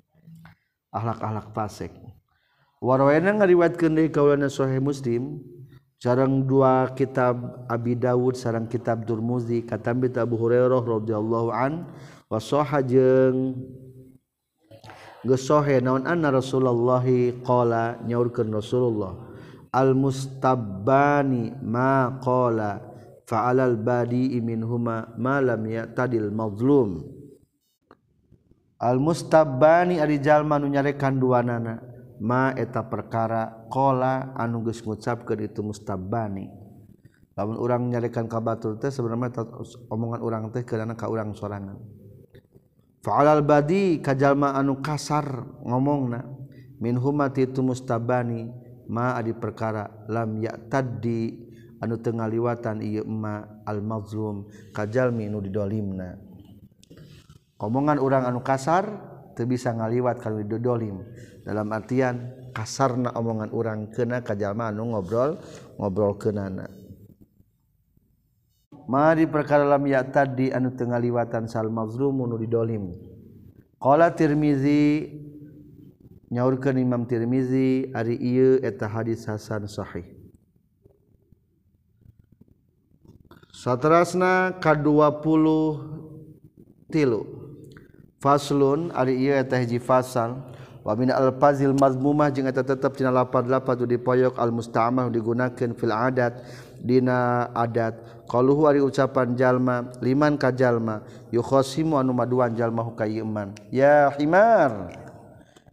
akhlak-akhlak fasik warawena ngariwayatkeun deui kaulana sahih Muslim sareng dua kitab Abi Dawud sareng kitab Durmuzi katampi Abu Hurairah radhiyallahu an wa jeung gesohe naon? Anna Rasulullahi qala nyaurkeun Rasulullah al mustabbani ma qala fa'alal badi'i minhuma ma lam ya'tadil mazlum. Al mustabbani ari jalma nu nyarekan duanana ma eta perkara qala anu geus ngucapkeun itu mustabbani. Lamun urang nyarekan ka batur teh sebenarnya omongan urang teh karena ka urang sorangan. Fa'alal badi kajalma anu kasar ngomongna min humati itu mustabani ma adi perkara lam ya tadi anu tengah liwatan ieu ma al mazlum kajalmi anu didolimna. Omongan orang anu kasar teu bisa ngaliwat kalau didolim. Dalam artian kasarna omongan orang kena kajalma anu ngobrol ngobrol kenana Mari perkara lam ya tadi anu tengah liwatan sal mazlum nu didolim. Qala Tirmizi nyaurkeun Imam Tirmizi ari ieu eta hadis hasan sahih. Satrasna ka-20 tilu. Faslun ari ieu eta hiji fasal wa min al-fazil mazmumah jeung eta tetep dina lapad-lapad dipoyok al-musta'mal digunakeun fil adat dina adat. Qaluhu ari ucapan jalma liman ka jalma yukhasimu anu maduan jalma hukaiman ya himar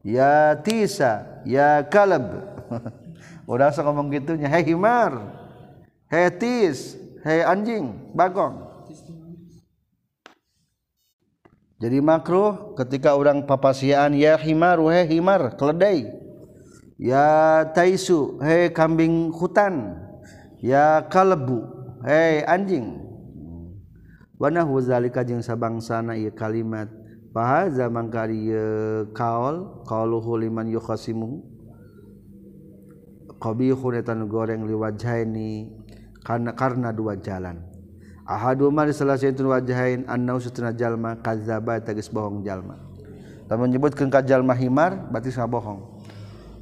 ya tisa ya kalab udah sok ngomong gitunya hei himar hei tis hei anjing bagong. Jadi makruh ketika orang papasiaan ya himar he himar keledai. Ya taisu he kambing hutan. ya kalbu. Hei anjing. Wana huzalika jeung sabangsana ieu kalimat fa hadza mangka ieu kaol qauluhu liman yukhasimu. Qabihun eta goreng liwajhaini karena karena dua jalan. Ahadu ma salah satu wajhain annau satuna jalma kadzaba tagis bohong jalma. Lamun nyebutkeun ka jalma himar berarti sabohong.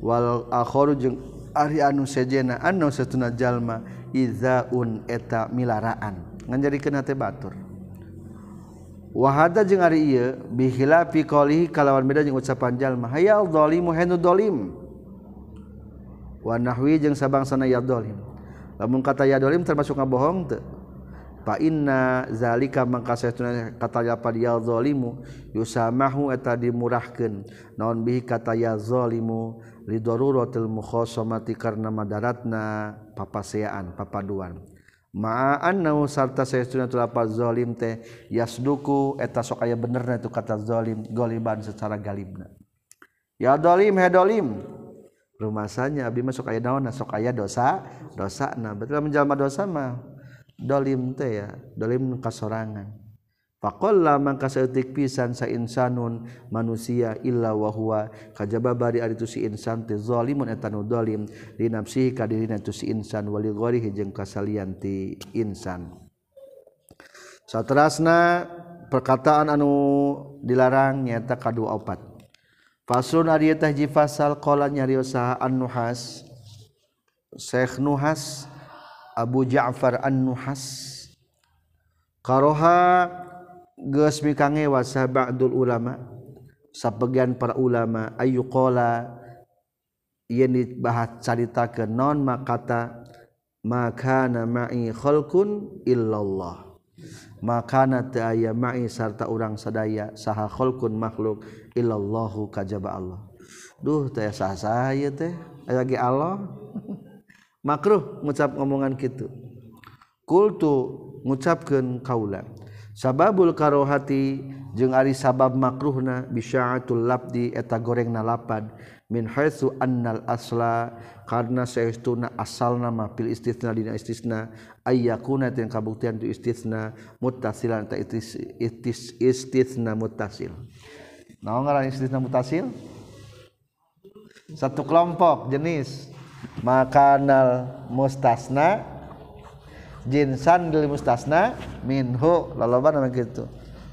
Wal akharu jeung Ari anu sejena anu setuna jalma izaun eta milaraan. Ngan jadi kena teh batur. Wahada jeung ari ieu bihilafi qalihi kalawan beda jeung ucapan jalma hayal zalimu hanu zalim wa nahwi jeung sabangsana ya zalim lamun kata ya zalim termasuk ngabohong teu. Fa inna zalika mangka satuna kata ya pad ya zalimu yusamahu eta dimurahkeun. Naon bihi kata ya zalimu lidaruratil mukhasamati karena madaratna papaseaan papaduan. Ma nau sarta sayastuna tu lapaz zalim teh yasduku eta sok aya benerna itu kata zalim goliban secara galibna. Ya zalim he zalim rumasanya abi masuk aya naon sok aya dosa dosa nah betul menjalma dosa mah. Dolim teh ya dolim kasorangan. Pakola mangka seutik pisan sa insanun manusia illa wahwa kajaba bari ari tu si insan teh zalimun eta nu zalim di nafsi ka dirina tu si insan wali ghorihi jeung kasalian ti insan. Saterasna perkataan anu dilarang nyata kadu opat. Faslun ari eta hiji fasal qala nyariosaha An-Nuhas Syekh Nuhas Abu Ja'far An-Nuhas Karoha geus mikangewa sabadul ulama. Sapegian para ulama ayu qala yen dibahas caritakeun non makata makana ma'i khalqun illallah. Maka na teu aya ma'i sarta urang sadaya saha khalqun makhluk illallahu kajaba Allah. Duh teh sah sah ieu teh ge Allah. Makruh ngucap ngomongan kitu. Kultu ngucapkeun kaula. sababul karohati jeung ari sabab makruhna bisyaatul labdi eta goreng nalapad min haitsu annal asla karena saestuna asalna ma fil istitsna dina istisna ayyakuna tin kabuktian tu istisna muttasilan ta istis itis istitsna muttasil. Naon ngaran istisna muttasil? Satu kelompok jenis makanal mustasna jinsan lil mustasna minhu laloba nama gitu.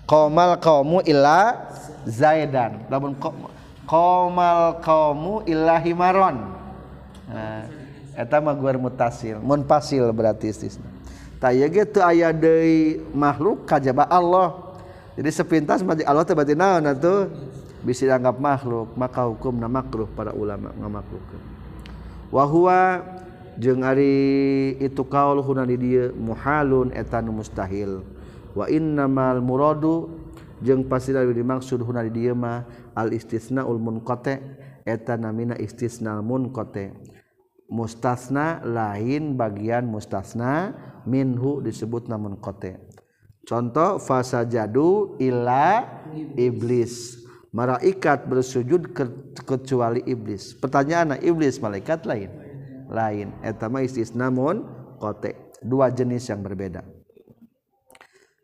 Komal qaumu illa zaidan. Lamun komal qaumu illa himaron. Nah, eta mah guar mutasil. Mun pasil berarti istisna. Taya gitu aya deui makhluk kajaba Allah. Jadi sepintas Allah teh berarti naon atuh? Bisa dianggap makhluk maka hukumna makruh para ulama ngamaklukkeun wa huwa jeung ari itu kaul huna di dieu muhalun eta nu mustahil. Wa innamal muradu jeung pasti ari dimaksud huna di dieu mah al istisnaul munqati eta namina istisnal munqati. Mustasna lain bagian mustasna minhu disebut namun kote contoh fasa jadu illa iblis. Malaikat bersujud ke, kecuali iblis. Pertanyaannya iblis malaikat lain? lain. Etama istis namun kote. Dua jenis yang berbeda.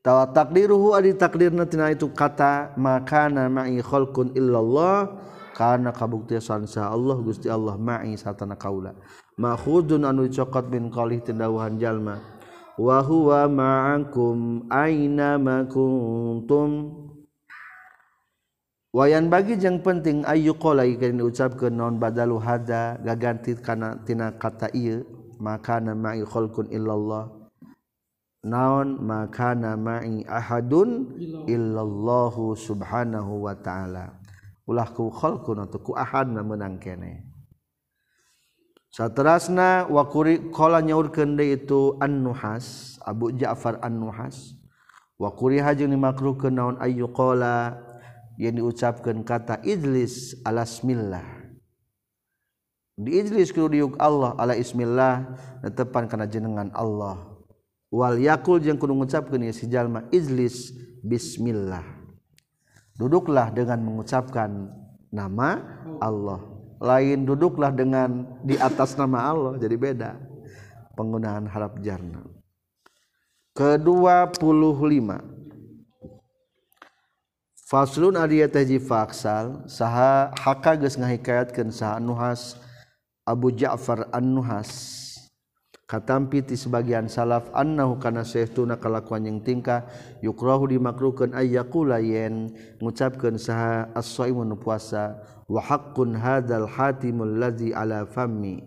Tawa takdiruhu adi takdirna tina itu kata makana ma'i khalqun illallah. Karena kabuktian sa Allah Gusti Allah ma'i satana kaula. Makhudun anu cokot min qalih tindawuhan jalma. Wa huwa ma'akum aina ma kuntum? Wayan bagi yang penting ayu qala ikeun diucapkeun naon badalu hada gaganti kana tina kata ieu makana ma'i khalqun illallah. Naon makana ma'i ahadun illallahu subhanahu wa ta'ala. Ulah ku khalqun atau ku ahadna menang kene. Saterasna wa kuri qala nyaurkeun deui itu an-nuhas Abu Ja'far an-nuhas. Wa kuri hajeng dimakruhkeun naon ayyu qala yang diucapkeun kata idlis alasmillah di idlis kudu diuk Allah ala ismillah netepan kana jenengan Allah. Wal yakul jeung kudu ngucapkeun si jalma idlis bismillah. Duduklah dengan mengucapkan nama Allah. Lain duduklah dengan di atas nama Allah jadi beda. Penggunaan harap jarna. Ke-25 faslun ari teh ji faksal saha haka geus ngahikayatkeun saha nuhas Abu Ja'far An-Nuhas. Katampi ti sebagian salaf annahu kana saytuna kalakuan yang tingkah yukrahu dimakruhkeun ayyaqula yen ngucapkeun saha as-shaimun puasa wa haqqun hadzal hatimul ladzi ala fammi.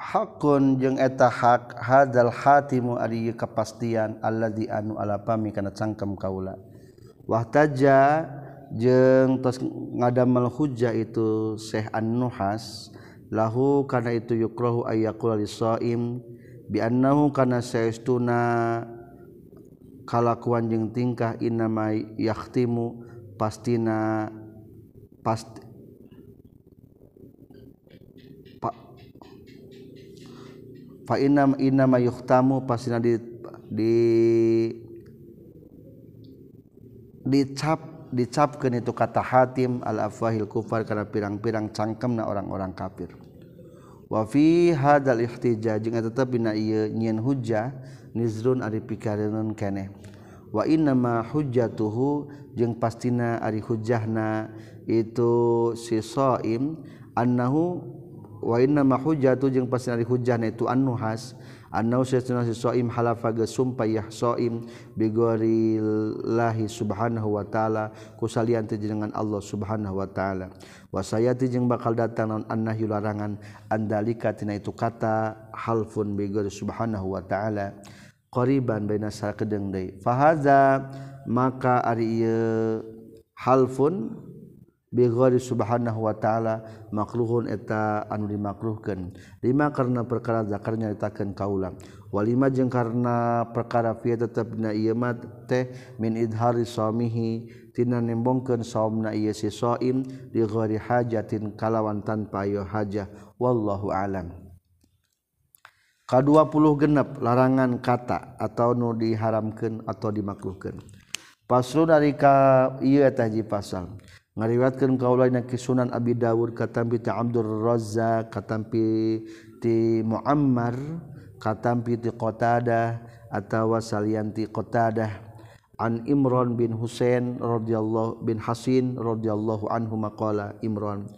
hakun jeung eta hak hadzal hatimu ari kepastian alladzi anu ala pami kana cangkem kaula. Wahtaja jeung tos ngadamel hujja itu Syekh An-Nuhas lahu kana itu yukrahu ayyaqul lisaim bi annahu kana saestuna kalakuan jeung tingkah innama yahtimu pastina pasti fa inna inna mayuhtamu pasina di di dicap dicapkeun itu kata hatim al afwahil kufar kana pirang-pirang cangkemna orang-orang kafir. Wa fi hadzal ihtijaj jeung eta dina ieu nyieun hujjah nizrun ari pikareunun keneh. Wa inna ma hujjatuhu jeung pastina ari hujjahna itu si shaim annahu wajatu pasti hujan itu annuhas soim bigorillahi subhanahu Wa ta'ala. Kusalian dengan Allah subhanahu Wa ta'ala. Wasayati jeung bakal datang annahi larangan. Andalikatina itu kata halfun bigor subhanahu Wa ta'ala. Qoriban baina kedengde fahaza maka ari halfun Bigori subhanahu Wa ta'ala makruhun eta anu dimakruhkan lima karena perkara zakarnya ditakan kaulang walima jeung karena perkara fi tetap na mat teh min idhari suamihi tina nembongkeun saumna ieu si saim di ghairi hajatin kalawan tanpa ayo hajah wallahu alam Ka20 genep larangan kata atau nu diharamkan atau dimakruhkan. Paslon dari ka ieu eta pasal. Ngariwatkeun kaula na kisunan Abi Dawud katampi ti Abdur Razzaq katampi ti Muammar katampi ti Qatadah atawa salianti Qatadah. An Imran bin Husain radhiyallahu bin Hasin radhiyallahu anhu maqala Imran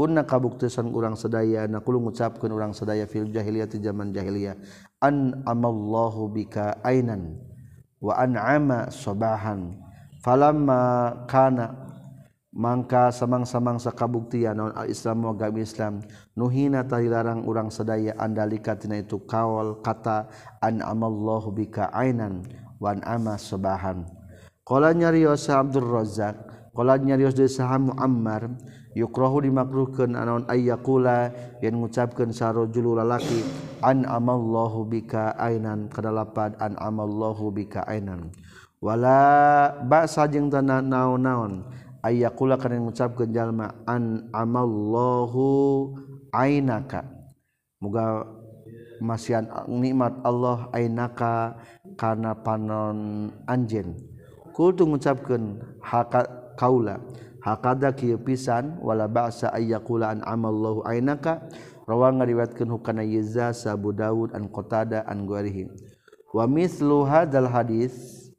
kunna kabuktesan urang sadaya na kulo ngucapkeun urang sadaya fil jahiliyah ti zaman jahiliyah. An amallahu bika ainan wa an'ama sabahan. Falamma kana Mangka samang-samangsa kabuktian non al-Islam agama Islam nuhina tahilarang urang sedaya andalika tina itu kawal kata an amallahu bika ainan wan ama sebahan. Qala nyarios Abdul Razzaq, qala nyarios deui saham Muammar yukrahu dimakruhkeun anaon ayyakula yen ngucapkeun sarojul lalaki an amallahu bika ainan kadalapan an amallahu bika ainan. Wala ba'sa jeung tanah naon-naon ayakula kana ngucapkeun jalma an amallahu ainaka. Muga masian nikmat Allah ainaka kana panon anjeun. Kultu ngucapkeun haka kaula hakada kieu pisan wala ba'sa ayakula an amallahu ainaka. Rawa ngariwayatkeun hukana Yizza Abu Daud an Qatada an Guarihi wa mithlu hadzal hadis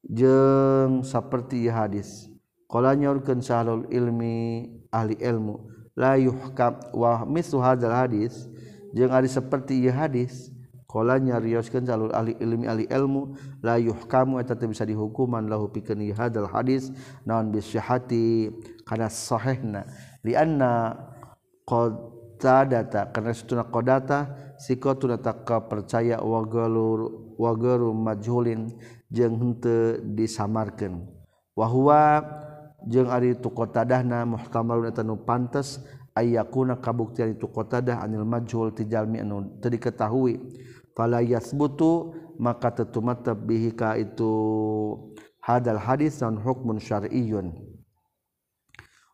jeung saperti hadis. Qala nyaurkeun sahlul ilmi ahli ilmu la yuhkam wa mislu hadzal hadis jeung ari saperti ieu hadis. Qala nyarioskeun sahlul ahli ilmi ahli ilmu la yuhkamu eta teu bisa dihukuman lahu pikeun ieu hadzal hadis naon bisyahati kana sahihna. Li anna qad data karena situna qadata sikotuna tak percaya wagalur wagaru majhulin jeung henteu disamarkeun. Wa huwa jeung ari tu qatadah muhtamalun eta nu pantes ayakuna kabuktian itu qatadah anil majhul tijalmi anu teu diketahui. Fala yasbutu maka tetumatap bihi ka itu hadal hadis dan hukmun syar'iyyun.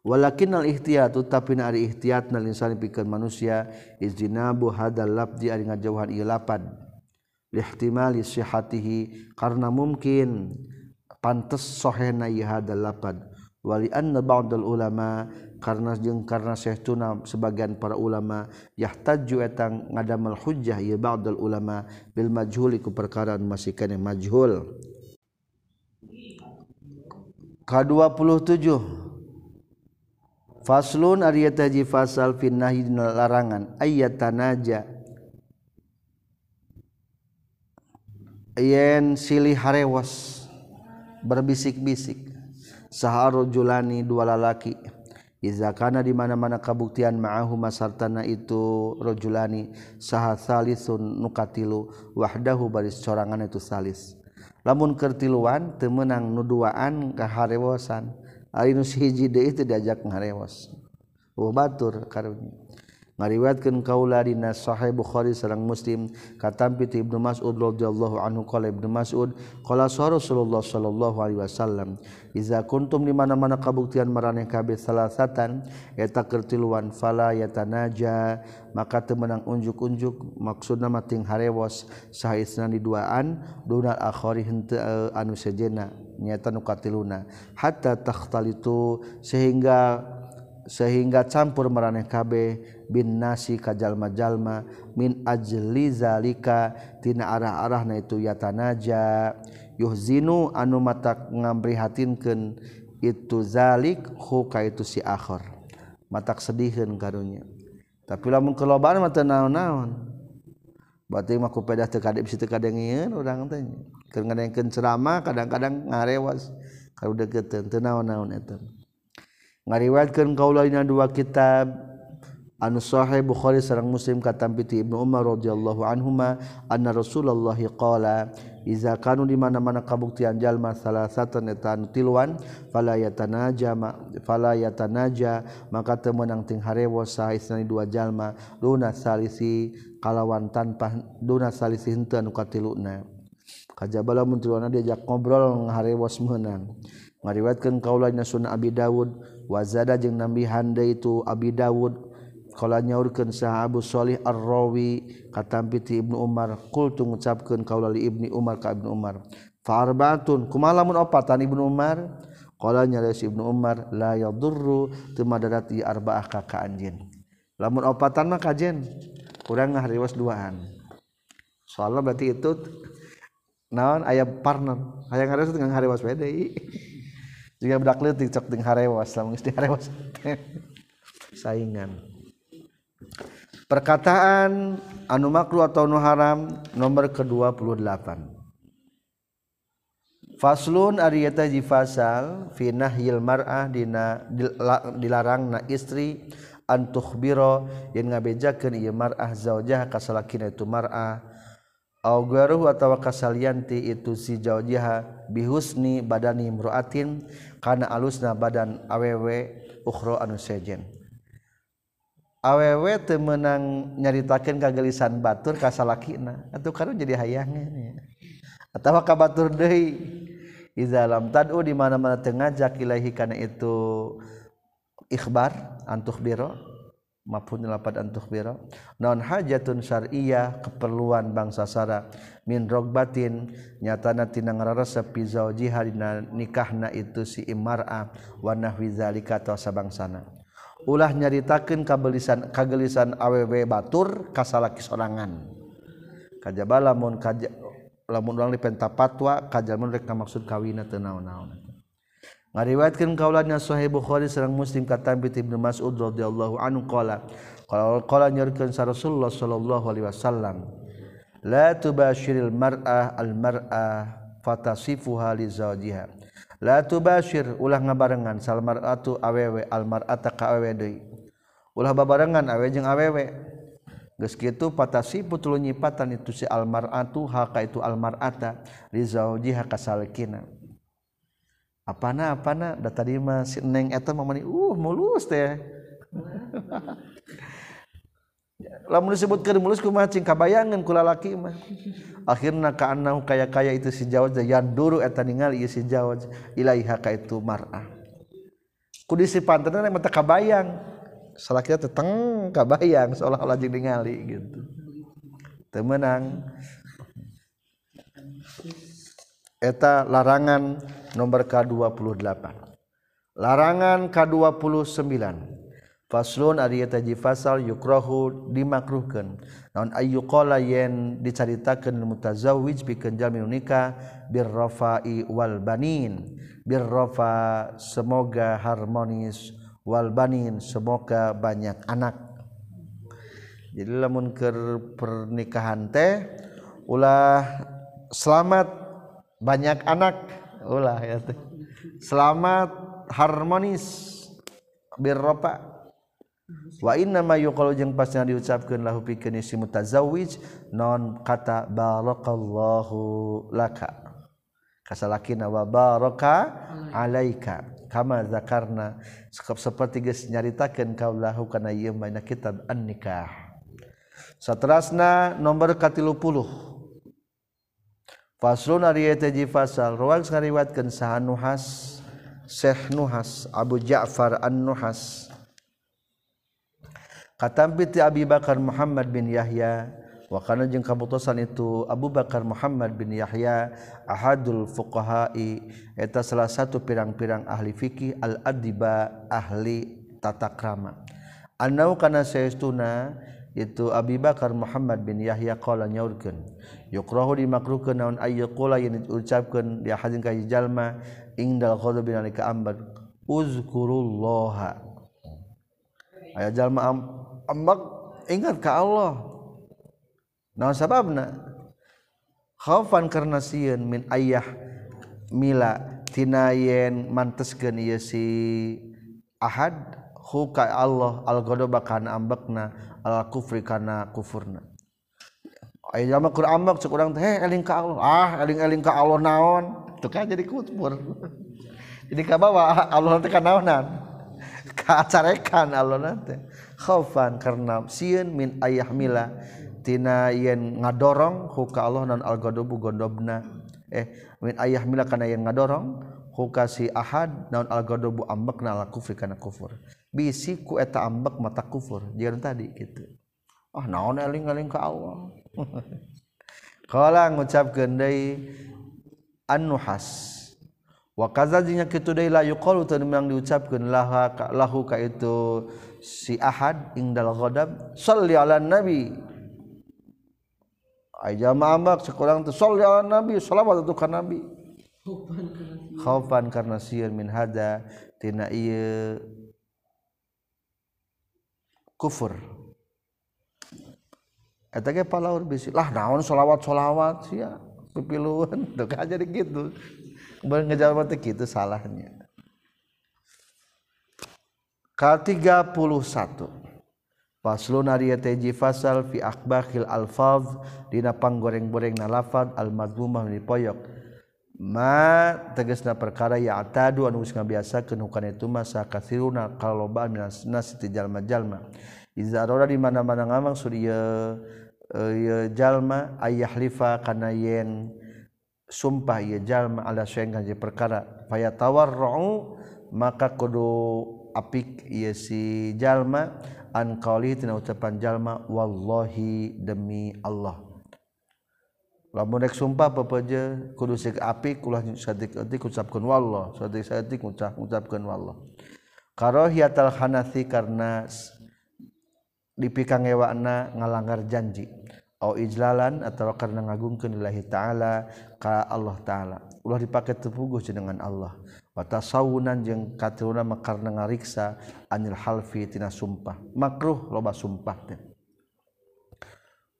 Walakin al ihtiyatu tapi na ari ihtiyat na insani pikeun manusia izinabu hadal labdi ari ngajauhan ieu lapad. Lihtimali sihatihi karena mungkin pantes sohena ieu hadal lapad. Wali anna ba'dal ulama karena jeung karena syehtuna sebagian para ulama yahtaju etang ngadamal hujjah ya ba'dal ulama bil majhuli ku perkara masih kana majhul. K27 Faslun ariyataji fasal fin nahi larangan. Ayat tanaja. Yen silih harewas berbisik-bisik saharrojulani dua lalaki. Iza kana di mana-mana kabuktian ma'ahuma masartana itu rojulani saha salisun nukatilu wahdahu baris corangan itu salis. Lamun kertiluan temenang nuduaan kaharewosan ari nu hiji deui teu diajak ngarewas oh batur karunya ngariwayatkeun kaula dina sahih Bukhari sareng Muslim. Katampi ti Ibnu Mas'ud radhiyallahu anhu qala Ibnu Mas'ud qala Rasulullah sallallahu alaihi wasallam iza kuntum di mana-mana kabuktian maraneh kabeh salasatan eta kertiluan fala yatanaja. Maka teu meunang unjuk-unjuk maksudna mah ting harewos sahaisna di duaan dunal akhari henteu eh, anu sejena nyata nu katiluna. Hatta takhtalitu sehingga sehingga campur maraneh kabeh bin nasi kajjallma-jalma min ajlizalikatina arah-arah na itu yatanaja. Yuhzinu anu mata ngabrihatinkan itu zalik huka itu si akhir matak sedihkan karunya. Tapi lamun kelobaan mata naon-naon. Berarti mah kupedah teu kadep situ kadengeun urang teh. Keur ngadengkeun ceramah kadang-kadang ngarewas. Karudegeteun teu naon-naon eta. Ngariwayatkeun kaula dina dua kitab anu sahih Bukhari sareng Muslim katampi ti Ibnu Umar radhiyallahu anhuma anna Rasulullah qala iza kanu di mana-mana kabuktian jalma salasatan eta anu tiluan fala yatanaja fala yatanaja maka teu meunang ting harewo saesna dua jalma duna salisi kalawan tanpa duna salisi henteu anu katiluna. Kajabala mun tiluna diajak ngobrol ngarewas meunang ngariwatkeun kaulanya Sunan Abi Dawud wazada jeung nambihan deui itu Abi Dawud. Kala nyaurkeun sahabu Shalih Ar-Rawi katampi ti Ibnu Umar qultu ngucapkeun kaula li Ibni Umar ka Ibnu Umar. Fa arbaatun kumalamun opatan Ibnu Umar qala nya Ibnu Umar la yadurru teu madarati arbaah ka ka anjeun. Lamun opatan mah kajen kurang ngahariwas duaan. Soalnya berarti itu naon aya parnan, aya ngariwas dengan ngahariwas bae deui. Jika budak leutik cek dengan harewas, lamun geus diharewas saingan. perkataan anu makruh atau nu haram nomor ke-28 Faslun ari eta ji fasal fi nahyil mar'ah dina dilarangna istri an tukhbira yen ngabejakeun ieu mar'ah zaujah ka salakina itu mar'ah au garuh atawa kasalianti itu si zaujah bihusni badani imra'atin kana alusna badan awewe ukhra anu sejen. awew temenang nyaritakan kagelisan batur kasalakina. Atau karena jadi hayangnya atau kabatur deui iza lam tad'u di mana-mana tengajak ilahi kana itu ikhbar antuh biro maupun lapat antuh biro non hajatun syar'iyah keperluan bangsa sara min rogbatin nyatana tina ngararesep fi zaujiha dina nikahna itu si imar'a wa nahwi zalika sabang sana ulah nyaritakan kabelisan kagelisan aww batur kasalaki sorangan kajaba lamun kaj lamun urang dipenta patwa kajalmun rek maksud kawina teu naon-naon. Ngariwayatkeun kaulanya sahih bukhari sareng muslim kata ibnu mas'ud radhiyallahu anhu qala qala qala nyorkeun sa rasulullah sallallahu alaihi wasallam la tubashiril mar'ah al mar'ah fatasifuha li zawjiha. la tubashir ulah ngabarengan salmaratu awewe almarata ka awewe deui. Ulah babarengan awe jeung awewe. Geus kitu patasi tuluy nyipatan itu si almaratu haka itu almarata rizauji zaujiha kasalkina apana apana? Da tadi mah si neng eta mah uh mulus teh. lamun disebutkan mulus kumaha cing kabayangan kulalaki mah. Akhirna kaannahu kaya-kaya itu si jawaz yan duru eta ningali ieu si jawaz ilaiha ka itu mar'ah kudu sipantenna nek mata kabayang. Salakira teteng kabayang seolah-olah jeung ningali gitu. Teu meunang. Eta larangan nomor K28 larangan K29 faslun ari eta fasal yukrohu dimakruhkeun. Naon ayyuqala yen dicaritakeun mutazawwij pikeun jalmi nikah birrafai wal banin. Birrafa semoga harmonis walbanin semoga banyak anak. Jadi lamun ke pernikahan teh ulah selamat banyak anak. Ulah ya teh. Selamat harmonis birropa wa inna ma yuqalu jeung pasna diucapkeun lahu pikeun si mutazawwij non kata barakallahu laka. Kasalakina wa baraka alaika. Kama zakarna seperti geus nyaritakeun kaulahu kana ieu mana kitab an-nikah. Satrasna nomor 30 Faslun ari eta ji fasal ruwag ngariwatkeun saha Nuhas Syekh Nuhas Abu Ja'far An-Nuhas. katampi ti Abi Bakar Muhammad bin Yahya wa kana jeung kabutusan itu Abu Bakar Muhammad bin Yahya ahadul fuqaha'i eta salah satu pirang-pirang ahli fikih al adiba ahli tata krama. Annau kana saestuna itu Abi Bakar Muhammad bin Yahya qala nyaurkeun yukrahu dimakruhkeun naon ayyaqula yen diucapkeun di hadin ka jalma ingdal ghadab bin alika ambar uzkurullaha. Aya jalma ambak ingat ka Allah. Naon sababna? Khaufan karena sieun min ayah mila tinayen manteskeun ieu si ahad hu ka Allah al ghadaba kana ambakna al kufri kana kufurna. Aya jelema kur ambak cek urang teh eling ka Allah. Ah eling eling ka Allah naon? Teu kan jadi kufur jadi ka bawa Allah teh kanaonan ka acarekan Allah teh khaufan karena sieun min ayah mila tina yen ngadorong huka Allah non al godobu gondobna. Eh min ayah mila kana yen ngadorong huka si ahad non al godobu ambekna al kufri kana kufur. Bisi ku eta ambek mata kufur jeung tadi gitu ah naon eling-eling ka Allah? Kala ngucapkeun deui an-nuhas. Wa kazajinya kitu deui la yuqalu teu diucapkeun laha lahu ka itu. Si ahad ingdal ghadab salli ala nabi. Jamaah sekurang sol nabi shalawat untuk nabi. Khaufan karena sieun min hada tina ieu kufur. Eta ge palaur bisi lah naon sholawat-sholawat sia pipiluan kan jadi gitu. Beul ngejawab teh kitu salahnya ke-31 Paslon Ariyeteji fasal fi akbahil alfaz dina panggoreng-goreng na lafaz al-madhmumah ni poyok. ma tegasna perkara ya atadu anu geus ngabiasakeun hukana itu masa sakasiruna kalobaan minas nas jalma-jalma. Iza di mana-mana ngamang surya ieu jalma ayahlifa kana yen sumpah ieu jalma ala syai'in perkara. Faya tawarru maka kudu apik ieu si jalma an qauli tina ucapan jalma wallahi demi Allah. Lamun rek sumpah pepeje kudu sik apik ulah sadik etik ucapkeun wallah. Sadik sadik ucap ucapkeun wallah. Karohiyatal hanathi karena dipikangewakna ngalanggar janji. Au ijlalan atau karena ngagungkeun lillahi taala ka Allah taala. Ulah dipake tepuguh dengan Allah. Bata saunan jeung katuruna ngariksa anil halfi tina sumpah. Makruh loba sumpah teh.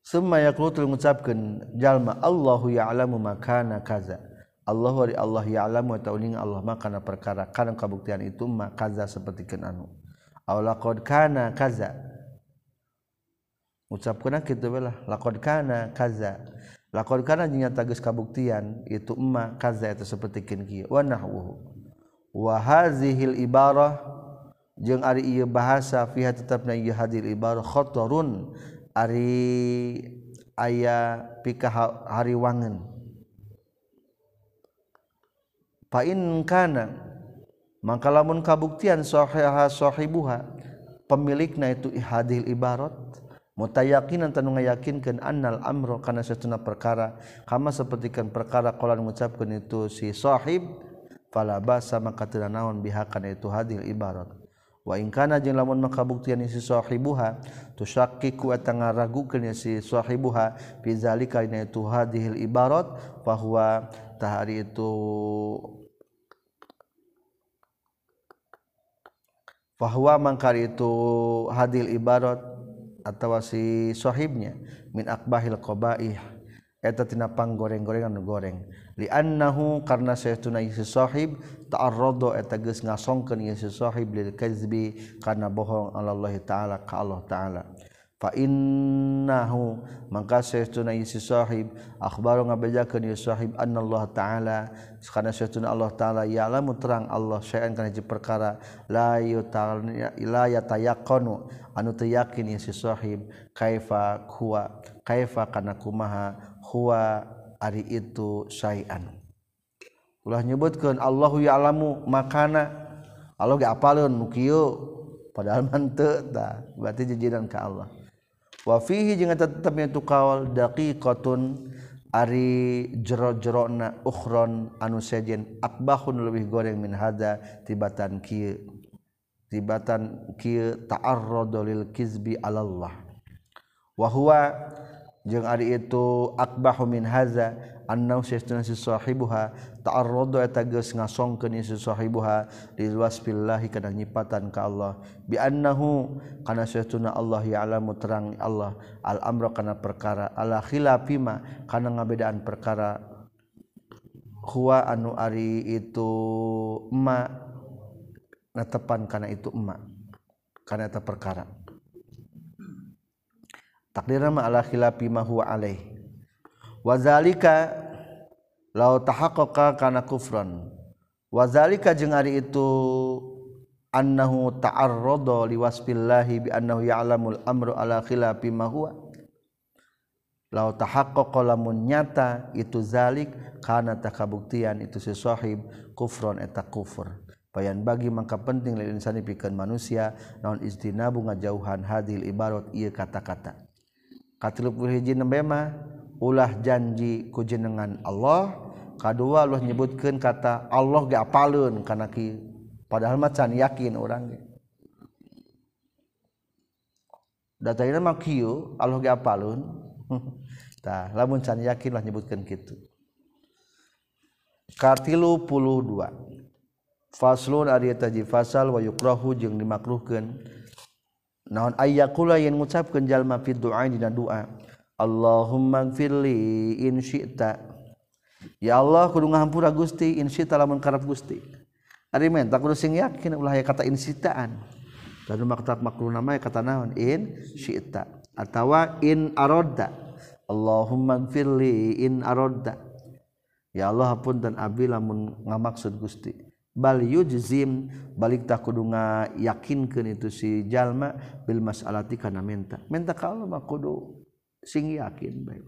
Summa yaqulu mengucapkeun jalma Allahu ya'lamu makana kaza. Allah wa Allah ya'lamu atau ning Allah makana perkara kana kabuktian itu mah kaza seperti anu. Aw laqad kana kaza. Ucap gitu lah lakokana kaza. Lakokana tagis kabuktian itu emma kaza itu seperti wahhil ibarah jeung ari bahasa fiha tetap na hadir ibarahkhotorun ari aya pika hariwangen painkana maka lamun kabuktianshohashohibuha pemilik na itu hadil ibarat mutayakinan tanu ngayakinkeun annal amro kana satuna perkara kama sapertikeun perkara qala mengucapkeun itu si sahib fala basa maka teu naon biha kana itu hadil ibarat. Wa in kana jeung lamun makabuktian si sahibuha tusyakkiku eta ngaragukeun si sahibuha fi zalika dina itu hadhil ibarat fa huwa tahari itu bahwa mangkar itu hadil ibarat atau si sahibnya min akbahil qobaih eta tina panggoreng-gorengan goreng. liannahu karena saytuna Yesus sahib ta'arrada eta geus ngasongkeun Yesus sahib lil kazbi kana bohong Allah taala ka Allah taala. Fa innahu mangka saytuna Yesus sahib akhbaru ngabejakeun Yesus sahib anna Allah taala karena saytuna Allah taala ya'lamu terang Allah syai'an kana hiji perkara la yutalna la yatayaqanu anu teu yakin Yesus sahib kaifa kuwa kaifa kana kumaha huwa ari itu syai'an. Ulah nyebutkan Allahu ya'lamu makana. Allah ge apaleun nu kieu. Padahal man tah berarti jijiran ka Allah. Wa fihi jeung eta tetepnya kawal daqiqatun ari jero-jerona ukhron anu sejen akbahun lebih goreng min hada tibatan kieu. Tibatan kieu ta'arradu lil kizbi alallah. Wa huwa jeung ari itu akbahu min haza annau sayyiduna si sahibuha. Ta'arradu eta geus ngasongkeun si sahibuha lil wasfillahi kana nyipatan ka Allah. Bi annahu kana sayyiduna Allah ya'lamu terang Allah al amra kana perkara ala khilafi ma kana ngabedaan perkara. Huwa anu ari itu ma natepan kana itu ma kana eta perkara. Takdir ma ala khilafi ma huwa alaih. Wazalika lau tahaqqaqa kana kufran. Wazalika jeung ari itu annahu ta'arrada liwasfillahi bi annahu ya'lamul amru ala khilafi ma huwa. Lau tahaqqaqa lamun nyata itu zalik kana takabuktian itu si sahib kufron eta kufur. Bayan bagi mangka penting lil insani pikeun manusia naon istinabu ngajauhan hadil ibarat ieu kata-kata katilupulhiji nembema ulah janji kujenengan Allah. Kedua Allah nyebutkan kata Allah gak apalun karena ki. Padahal macan yakin orang data ini mah kieu Allah gak apalun tah lamun can yakin lah nyebutkan gitu katilu puluh dua. Faslun ari eta fasal wa yukrahu jeung dimakruhkeun. naon? Ayakula yang ngucapkan jalma fi doa dina doa Allahumma gfirli in syi'ta. Ya Allah kudu ngahampura Gusti in syi'ta lamun karep Gusti. Ari men tak kudu sing yakin ulah ya kata in syi'taan. Lalu maktab makluna mah kata naon? In syi'ta. Atawa in aradda Allahumma gfirli in aradda ya Allah pun dan abi lamun ngamaksud Gusti. bal yujzim balik tak kudu yakinkeun itu si jalma bil mas'alati kana menta. Menta ka Allah mah kudu sing yakin bae.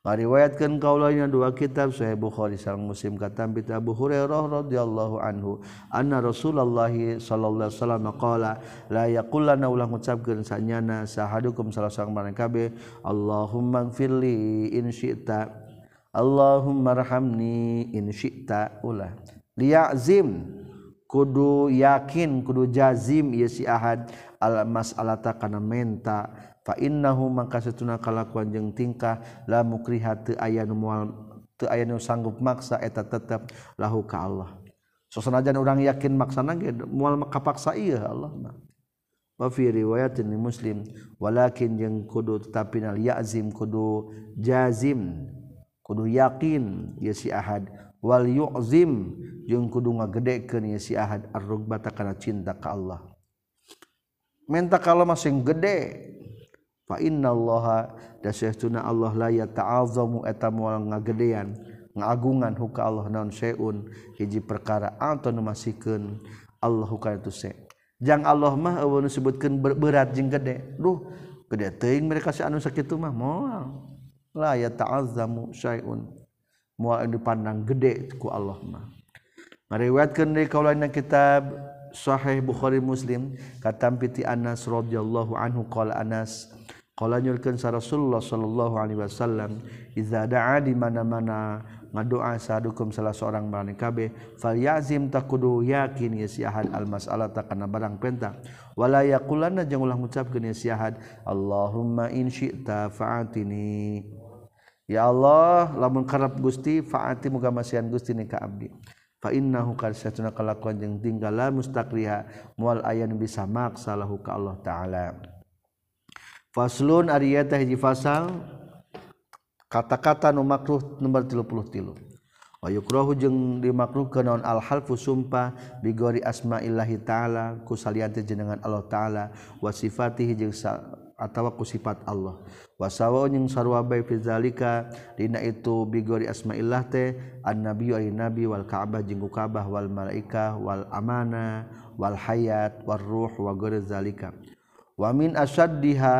Ngariwayatkeun kaulanya dua kitab sahih bukhari sang muslim kata bi Abu Hurairah radhiyallahu anhu anna Rasulullah sallallahu alaihi wasallam qala la yaqullana ulah ngucapkeun sanyana sahadukum salah sang mereka be Allahumma gfirli in syi'ta Allahumma rahamni in syi'ta ulah. liyazim kudu yakin kudu jazim ieu si ahad al mas'alata kana menta. Fa innahu mangka satuna kalakuan jeung tingkah la mukriha teu aya nu moal teu aya nu sanggup maksa eta tetep lahu ka Allah. Sosanajan urang yakin maksana ge moal kapaksa ieu Allah mah. Wa fi riwayatin muslim walakin jeung kudu tetapi nal yazim kudu jazim kudu yakin ieu si ahad wal yu'zim jeung kudu ngagedekeun ieu si ahad ar-rugbata kana cinta ka Allah. Menta kalau masih gede. Fa innallaha dasyatuna Allah la yata'azamu eta moal ngagedean ngagungan huka Allah naon seun. Hiji perkara atau masikeun Allah huka itu se. Jang Allah mah eueuh disebutkeun berat jeung gede. Duh gede teuing mereka si anu sakitu mah moal. La yata'azamu syai'un. mual dipandang gede ku Allah mah. Ngariwayatkeun deui kaulana kitab sahih Bukhari Muslim katam piti Anas radhiyallahu anhu qala Anas qala nyurkeun sa Rasulullah sallallahu alaihi wasallam iza da'a di mana-mana ngadoa sadukum salah seorang marani kabeh fal yazim takudu yakin ya si ahad al mas'alata kana barang perintah. Wala yaqulanna jeung ulah ngucapkeun ya si ahad Allahumma in syi'ta fa'atini. Ya Allah lamun karep Gusti faati muga masihan Gusti ni ka abdi. Fa innahu karsatuna kalakuan jeung tinggala mustaqriha moal aya nu bisa maksa lahu ka Allah taala. Faslun ari eta hiji fasal kata-kata nu makruh nomor 33 wa yukrahu jeung dimakruhkeun naon al halfu sumpah bigori asmaillahi taala ku salian jenengan Allah taala. Wa sifatihi jeung atawa ku sifat Allah. Wasawa jeung sarwa bae fi zalika dina itu bigori asmaillah teh annabi wa nabi wal ka'bah jeung ka'bah wal malaika wal amana wal hayat war ruh wa ghair zalika. Wa min asyaddiha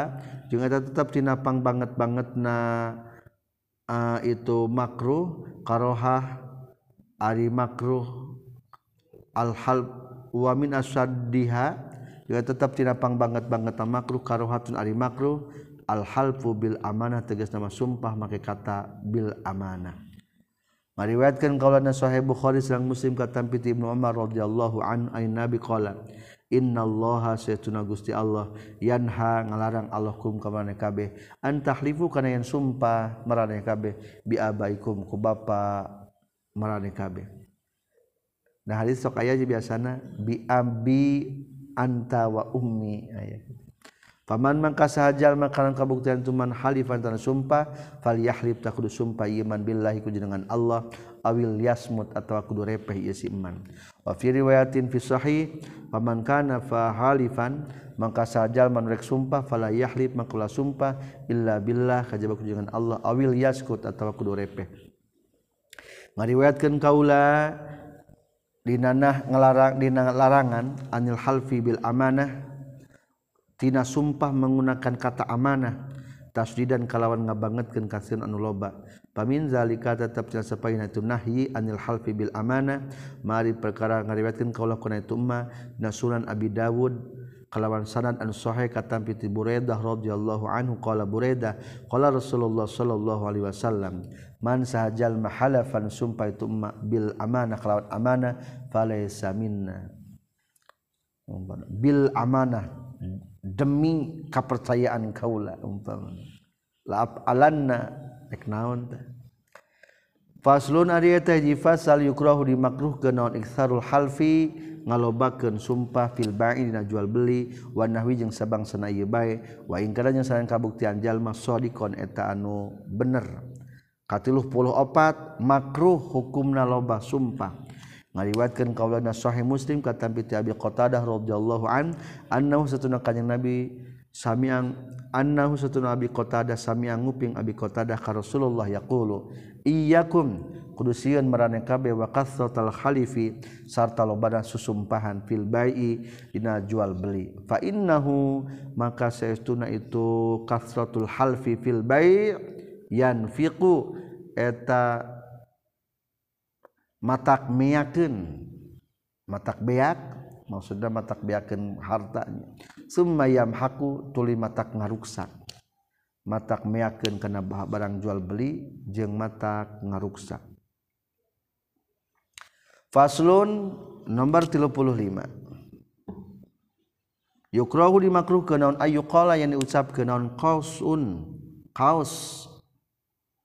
jeung eta tetep tina pang banget bangetna uh, itu makruh karohah ari makruh al hal wa min asyaddiha juga tetap tinapang banget banget makruh karohatun ari makruh. Alhalfu bil amanah tegas nama sumpah make kata bil amanah. Meriwayatkan kaulana sahih bukhari sareng muslim kata piti ibnu umar radhiyallahu an ain nabi qala innallaha saytuna gusti allah yanha ngalarang allah kum ka maneh kabeh. Antahlifu kana yang sumpah maraneh kabeh. Bi abaikum ku bapa maraneh kabeh. Nah hadis sok aya biasana bi abi antawa ummi ah, ayat Paman mangka sahajal makanan kabuktian tuman halifan tanah sumpah fal yahlib tak kudu sumpah iman billahi ku jenengan Allah awil yasmut atau kudu repeh ieu si iman. Wa fi riwayatin fi sahih paman kana fa halifan mangka sahajal manurek sumpah fala yahlib makula sumpah illa billah kajaba ku jenengan Allah awil yaskut atau kudu repeh. Ngariwayatkeun kaula dinanah ngelarang dina larangan anil halfi bil amanah. Tina sumpah menggunakan kata amanah. Tasdidan kalawan ngabangetkeun kasieun anu loba. Pamin zalika tetap tina sapaina itu nahyi anil halfi bil amanah. Mari perkara ngariwayatkeun kaula kana itu ma nasunan abi dawud kalawan sanad anu sahih katampi ti Buraidah radhiyallahu anhu qala Buraidah qala Rasulullah sallallahu alaihi wasallam man sahajal mahalafan sumpah itu bil amanah kalawan amanah falaysa minna. Bil amanah demi kepercayaan kaula umpama la alanna. Rek naon teh? Faslun ari eta hiji fasal yukrahu dimakruh naon iksarul halfi ngalobakeun sumpah fil ba'i dina jual beli wa nahwi jeung sabangsana ieu bae wa ingkaranya sareng kabuktian jalma shadiqon eta anu bener. Katiluh puluh opat makruh hukumna loba sumpah. Ngaliwatkeun kaulana sahih muslim kata bi abi qatadah radhiyallahu an annahu satuna kanjing nabi samiang annahu satuna abi qatadah samiang nguping abi qatadah ka rasulullah yaqulu iyyakum kudu sieun marane kabeh wa kasratal khalifi sarta lobana susumpahan fil bai'i dina jual beli. Fa innahu maka saestuna itu kasratul halfi fil bai' yan fiku eta matak meyakeun matak beak maksudnya matak beakeun hartanya. Summa yamhaku tuli matak ngaruksak. Matak meyakeun kana barang jual beli jeung matak ngaruksak faslun nomor 35 yukrahu dimakruh ke ayu qala yang diucap ke naon qausun kaus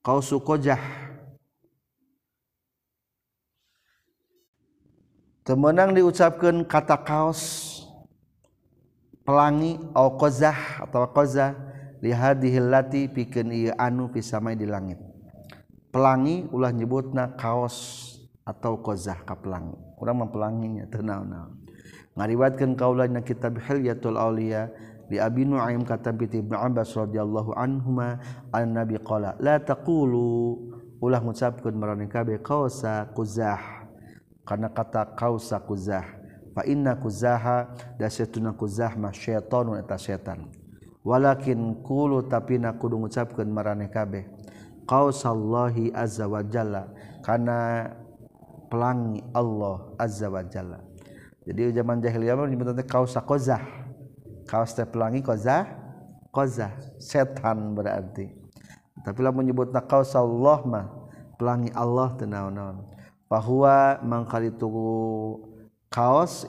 kausu qajah temenang diucapkan kata kaos pelangi au qazah atau qazah li hadhihi allati pikeun ieu anu pisamai di langit. Pelangi ulah nyebutna kaos atau qazah ka pelangi. Urang mempelanginya teu naon-naon ngariwatkeun kaulana kitab Hilyatul Auliya di Abi Nuaim kata binti Ibnu Abbas radhiyallahu anhuma an Nabi qala la taqulu. Ulah ngucapkeun marane kabeh qausa quzah. Karena kata qausa quzah fa inna quzaha dasatuna quzah ma syaitanun eta setan walakin qulu tapi na kudu ngucapkeun marane kabeh qausallahi azza wa jalla. Kana pelangi Allah azza wa jalla. Jadi zaman jahiliyah menyebutnya kausa kozah kaos teh pelangi kozah kozah. Setan berarti. Tapi lah menyebutnya kausa Allah mah pelangi Allah tenaun-naun bahwa mangkali itu kaos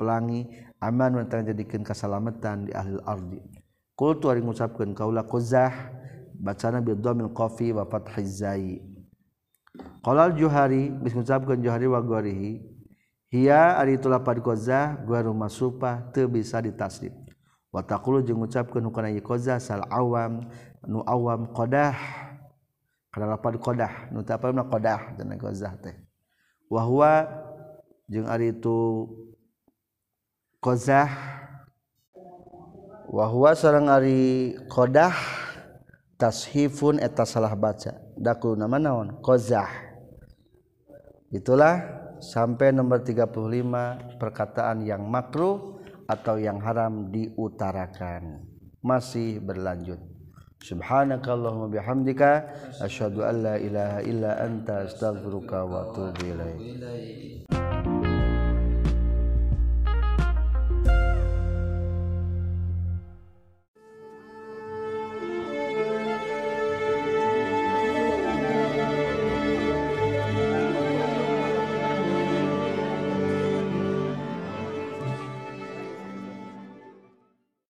pelangi aman tentang jadikan keselamatan di ahli ardi. Kul tuari ngucapkan kaulah kozah bacana bil dhamil qafi wa fathizai Qalal Juhari geus ngucapkeun juhari wa gharihi hiya ari itu lapad gua rumah masufah teu bisa ditasrif wa taqulu jeung ngucapkeun hukana ieu sal awam nu awam qadah kana lapad qadah nu teu apa qadah cenah qazzah teh. Wa huwa jeung ari itu qozah. Wa huwa sareng ari qadah tashifun eta salah baca. Daku nama naon? Qozah. Itulah sampai nomor 35 perkataan yang makruh atau yang haram diutarakan masih berlanjut subhanakallahumma bihamdika asyhadu an la ilaha illa anta astaghfiruka wa atubu ilaik